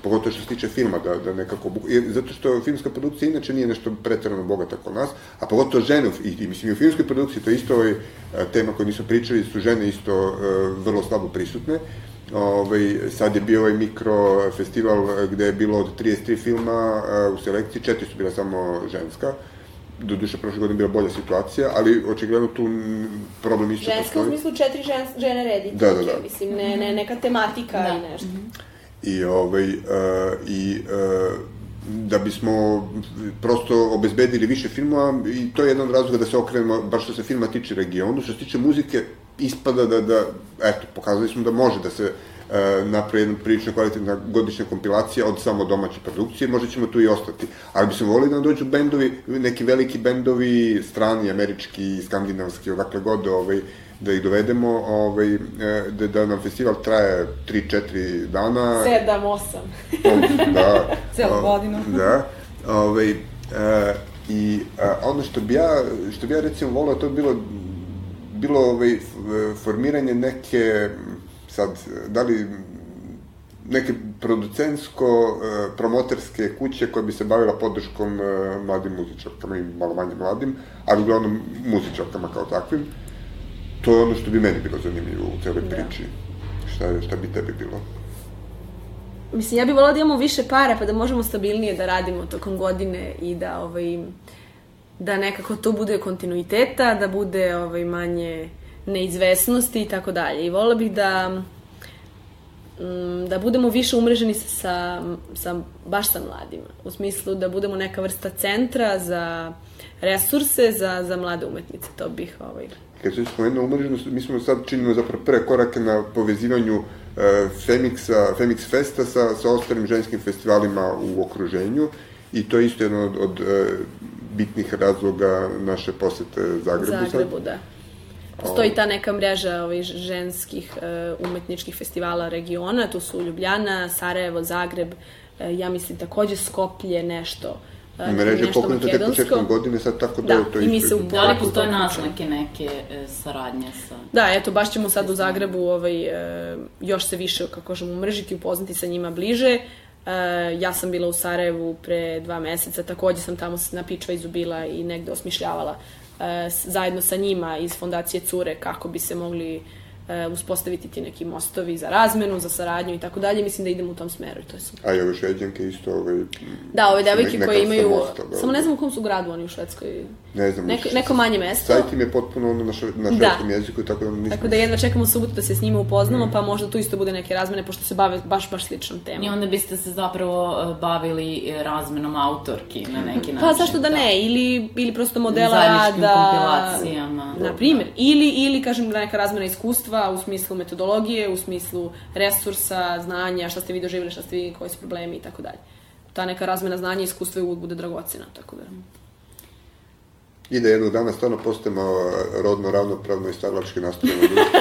pogotovo što se tiče filma, da, da nekako, zato što filmska produkcija inače nije nešto pretarano bogata kod nas, a pogotovo žene, i, i mislim i u filmskoj produkciji, to je isto ovaj, e, tema koju nismo pričali, su žene isto e, vrlo slabo prisutne. Ovaj, sad je bio ovaj mikro festival e, gde je bilo od 33 filma e, u selekciji, četiri su bila samo ženska, doduše prošle godine bila bolja situacija, ali očigledno tu problem isto Ženska u smislu četiri žen, žene rediteljke, Da, da, da. mislim, ne, ne, neka tematika Da. i nešto. I, ovaj, uh, i uh, da bismo prosto obezbedili više filmova i to je jedan od razloga da se okrenemo, baš što se filma tiče regionu, što se tiče muzike, ispada da, da eto, pokazali smo da može da se uh, napravi jedna prilično kvalitetna godišnja kompilacija od samo domaće produkcije, možda ćemo tu i ostati. Ali bismo volili da nam dođu bendovi, neki veliki bendovi, strani, američki, skandinavski, odakle god, ovaj, da ih dovedemo, ovaj, e, da, da nam festival traje 3-4 dana, Sedam, osam. da. Celu godinu. Da. Ovaj, e, I a, ono što bi ja, što bi ja recimo volao, to bi bilo, bilo ovaj, formiranje neke, sad, da li neke producentsko e, promoterske kuće koja bi se bavila podrškom e, mladim muzičarkama i malo manje mladim, ali uglavnom muzičarkama kao takvim. To je ono što bi meni bilo zanimljivo u celoj priči. Šta, šta bi tebi bilo? Mislim, ja bih volila da imamo više para pa da možemo stabilnije da radimo tokom godine i da ovaj, da nekako to bude kontinuiteta, da bude ovaj, manje neizvesnosti i tako dalje. I volila bih da mm, da budemo više umreženi sa, sa, baš sa mladima. U smislu da budemo neka vrsta centra za resurse za, za mlade umetnice. To bih ovaj, Kad se spomenuo umreženost, mi smo sad činimo zapravo prve korake na povezivanju uh, Femixa, Femix Festa sa, sa ostalim ženskim festivalima u okruženju i to je isto jedan od, od uh, bitnih razloga naše posete Zagrebu. Zagrebu, sad. da. Postoji ta neka mreža ovaj, ženskih uh, umetničkih festivala regiona, tu su Ljubljana, Sarajevo, Zagreb, ja mislim takođe Skoplje, nešto. Mreža je pokrenuta tek početkom godine, sad tako da, Da, je to i mi se u- Da li postoje to naznake neke e, saradnje sa... Da, eto, baš ćemo sad u Zagrebu ovaj, e, još se više, kako kažemo, umrežiti, upoznati sa njima bliže. E, ja sam bila u Sarajevu pre dva meseca, takođe sam tamo na Pičvajzu bila i negde osmišljavala e, zajedno sa njima iz fondacije Cure kako bi se mogli e, uspostaviti ti neki mostovi za razmenu, za saradnju i tako dalje. Mislim da idemo u tom smeru i to je super. A i ove šveđanke isto, ovaj, Da, ove devojke koje imaju, mosta, da. samo ne znam u kom su gradu oni u Švedskoj. ne znam, Neko, neko manje mesto. Sajt im je potpuno ono na, šve, na Da. švedskom jeziku, tako da nismo... Tako da jedva čekamo subotu da se s njima upoznamo, pa možda tu isto bude neke razmene, pošto se bave baš, baš sličnom I temom. onda biste se zapravo e, bavili e, razmenom autorki na neki način. Pa zašto da ne, ili, ili prosto modela Zajedničkim rada... kompilacijama. Na primjer, ili, ili kažem neka razmena iskustva u smislu metodologije, u smislu resursa, znanja, šta ste vi doživjeli, šta ste vi, koji su problemi i tako dalje. Ta neka razmena znanja i iskustva uvijek bude dragocena, tako da... I da jednog dana stvarno postajemo uh, rodno ravnopravno i stvarlački nastrojeno društvo,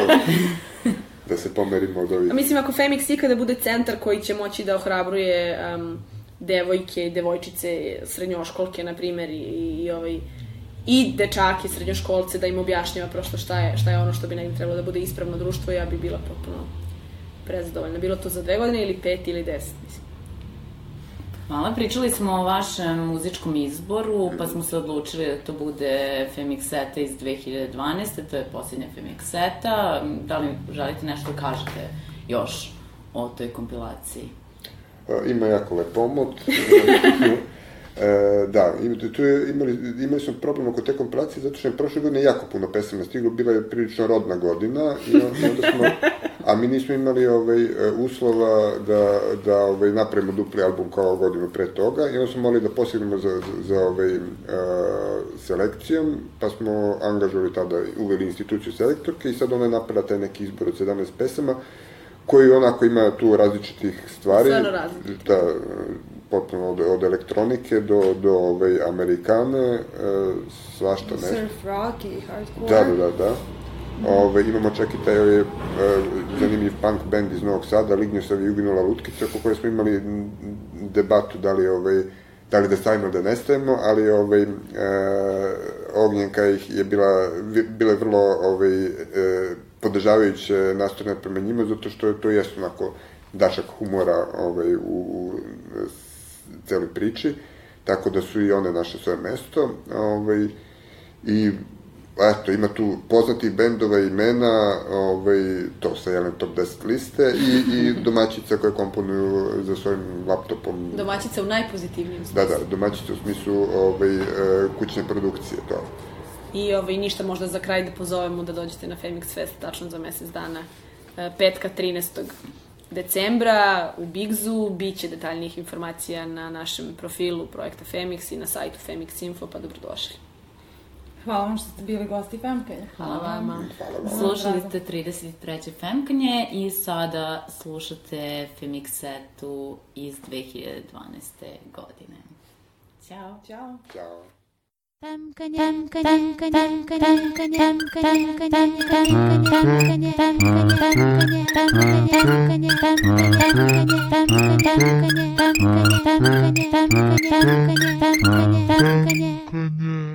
da se pomerimo od ovih... A mislim, ako Femix ikada bude centar koji će moći da ohrabruje um, devojke i devojčice, srednjoškolke, na primjer, i, i, ovaj, i dečake, srednjoškolce, da im objašnjava prosto šta je, šta je ono što bi negdje trebalo da bude ispravno društvo, ja bi bila potpuno prezadovoljna. Bilo to za dve godine ili pet ili deset, mislim. Hvala, pričali smo o vašem muzičkom izboru, pa smo se odlučili da to bude Femixeta iz 2012. To je posljednja Femixeta. Da li želite nešto da kažete još o toj kompilaciji? E, Ima jako lep omot. E, da, tu je, imali, imali smo problem oko te kompilacije zato što je prošle godine jako puno pesama stiglo, bila je prilično rodna godina i on- i onda smo, a mi nismo imali ovaj, e, uslova da, da ovaj, napravimo dupli album kao godinu pre toga i onda smo morali da posegnemo za, za, za ovaj, e, selekcijom, pa smo angažovali tada, uveli instituciju selektorke i sad ona je napravila taj neki izbor od 17 pesama koji onako ima tu različitih stvari. Stvarno različitih. Da, potpuno od, od elektronike do, do ovaj, Amerikane, e, svašta nešto. Surf rock i hardcore. Da, da, da, da. Ove, imamo čak i taj ovaj, e, zanimljiv punk band iz Novog Sada, Lignjusav i Uginula Lutkica, oko koje smo imali debatu da li, ovaj, da li da stavimo da ne stavimo, ali ovaj, e, Ognjenka ih je bila, bila je vrlo ovaj, e, podržavajuće nastrojena prema njima, zato što je to jest onako dašak humora ovaj, u, u celoj priči, tako da su i one naše svoje mesto. Ovaj, I eto, ima tu poznatih bendova imena, ovaj, to sa jedan top 10 liste i, i domaćica koje komponuju za svojim laptopom. Domaćica u najpozitivnijem Da, smislu. da, domaćica u smislu ovaj, e, kućne produkcije, to. I ovaj, ništa možda za kraj da pozovemo da dođete na Femix Fest tačno za mesec dana. E, Petka 13. decembra u Bigzu. Biće detaljnijih informacija na našem profilu projekta Femix i na sajtu Femix Info, pa dobrodošli. Hvala vam što ste bili gosti Femkanja. Hvala vama. Hvala vam. Slušali ste 33. Femkanje i sada slušate Femixetu iz 2012. godine. Ćao. Ćao. Ćao. Yeah.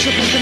Should be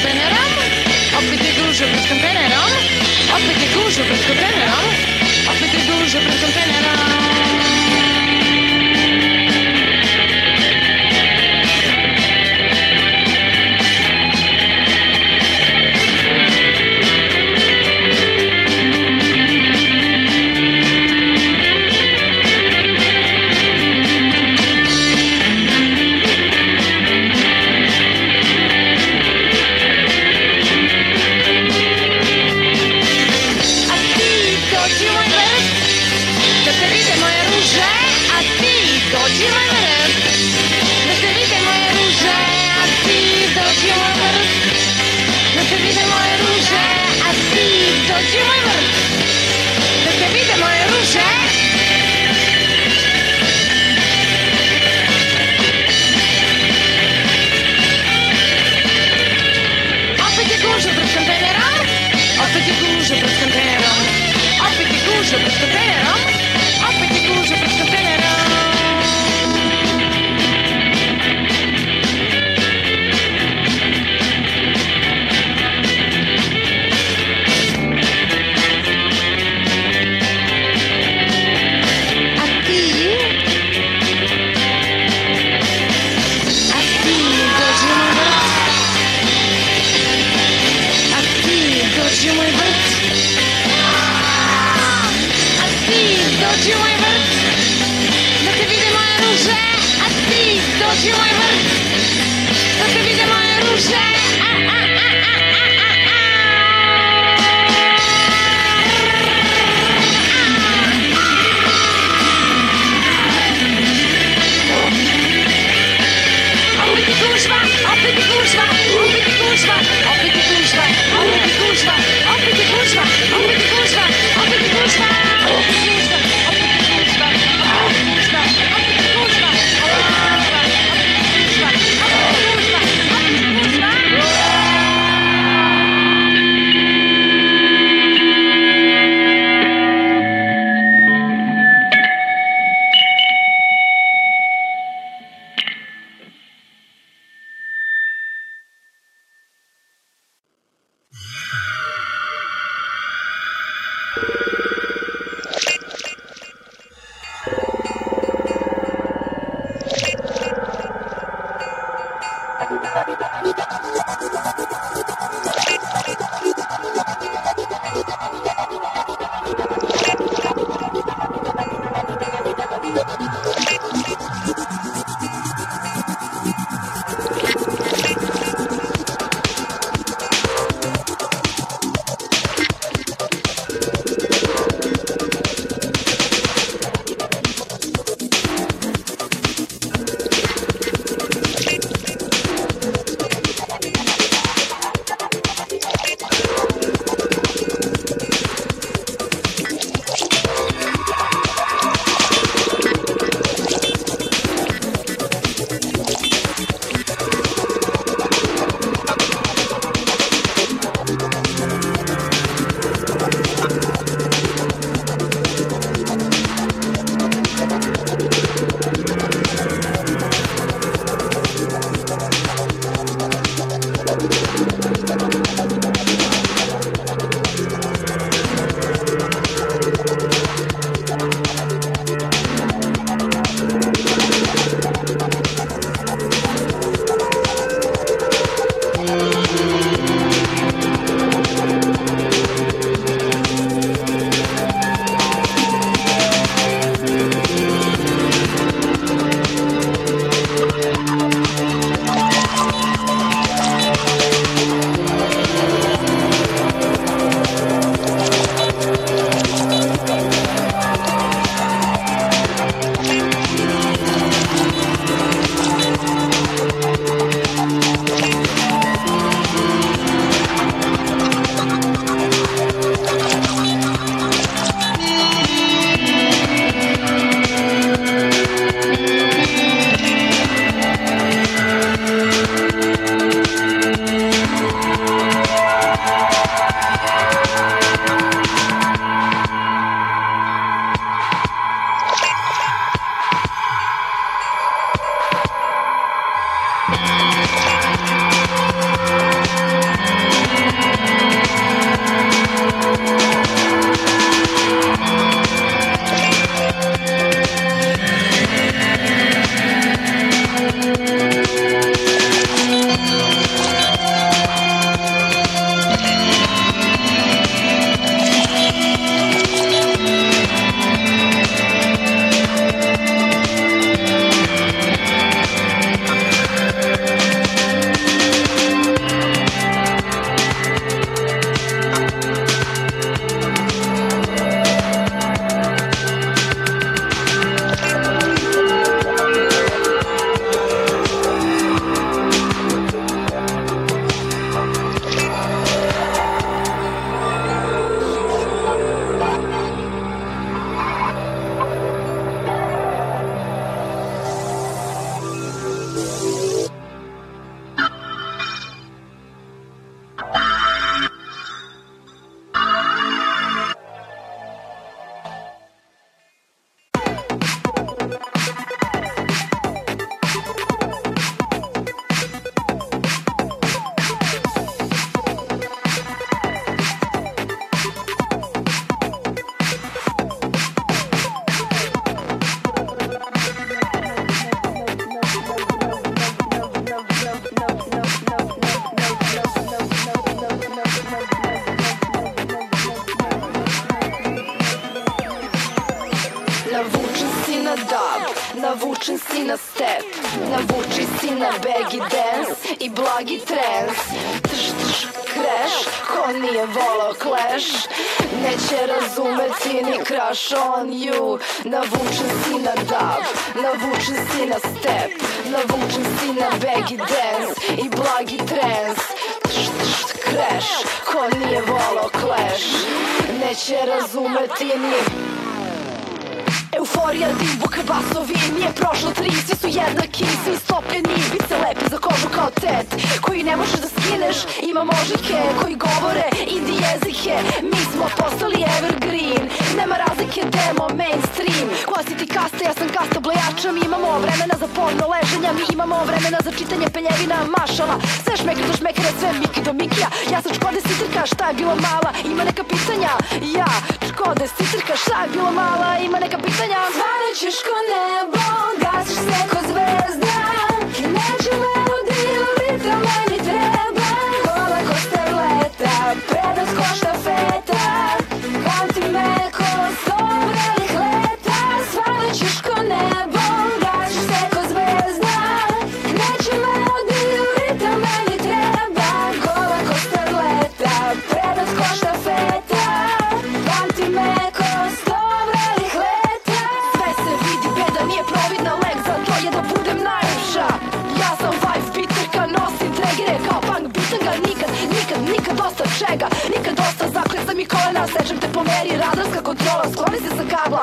Sečem te po meri, radarska kontrola Skloni se sa kabla,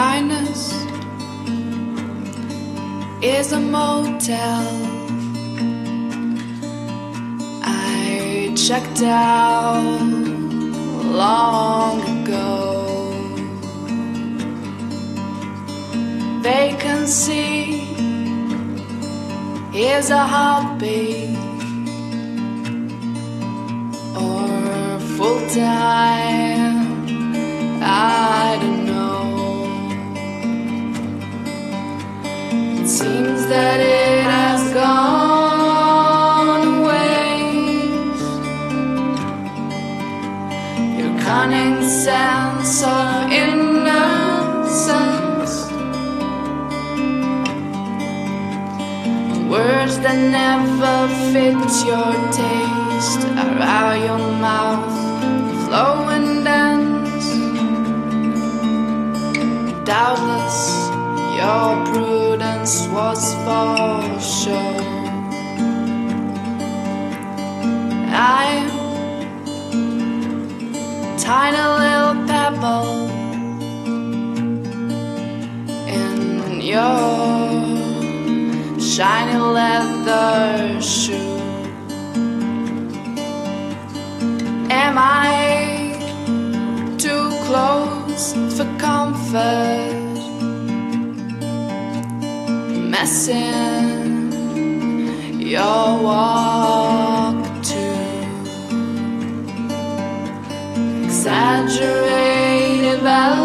kindness is a motel. I checked out long ago. Vacancy is a hobby or full time. I don't seems that it has gone away. Your cunning sense of innocence, words that never fit your taste are out your mouth, flowing dance. Doubtless, your proof once was for sure. I'm tiny little pebble in your shiny leather shoe. Am I too close for comfort? Messing your walk to. Exaggerate about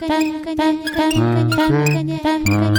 Thank you.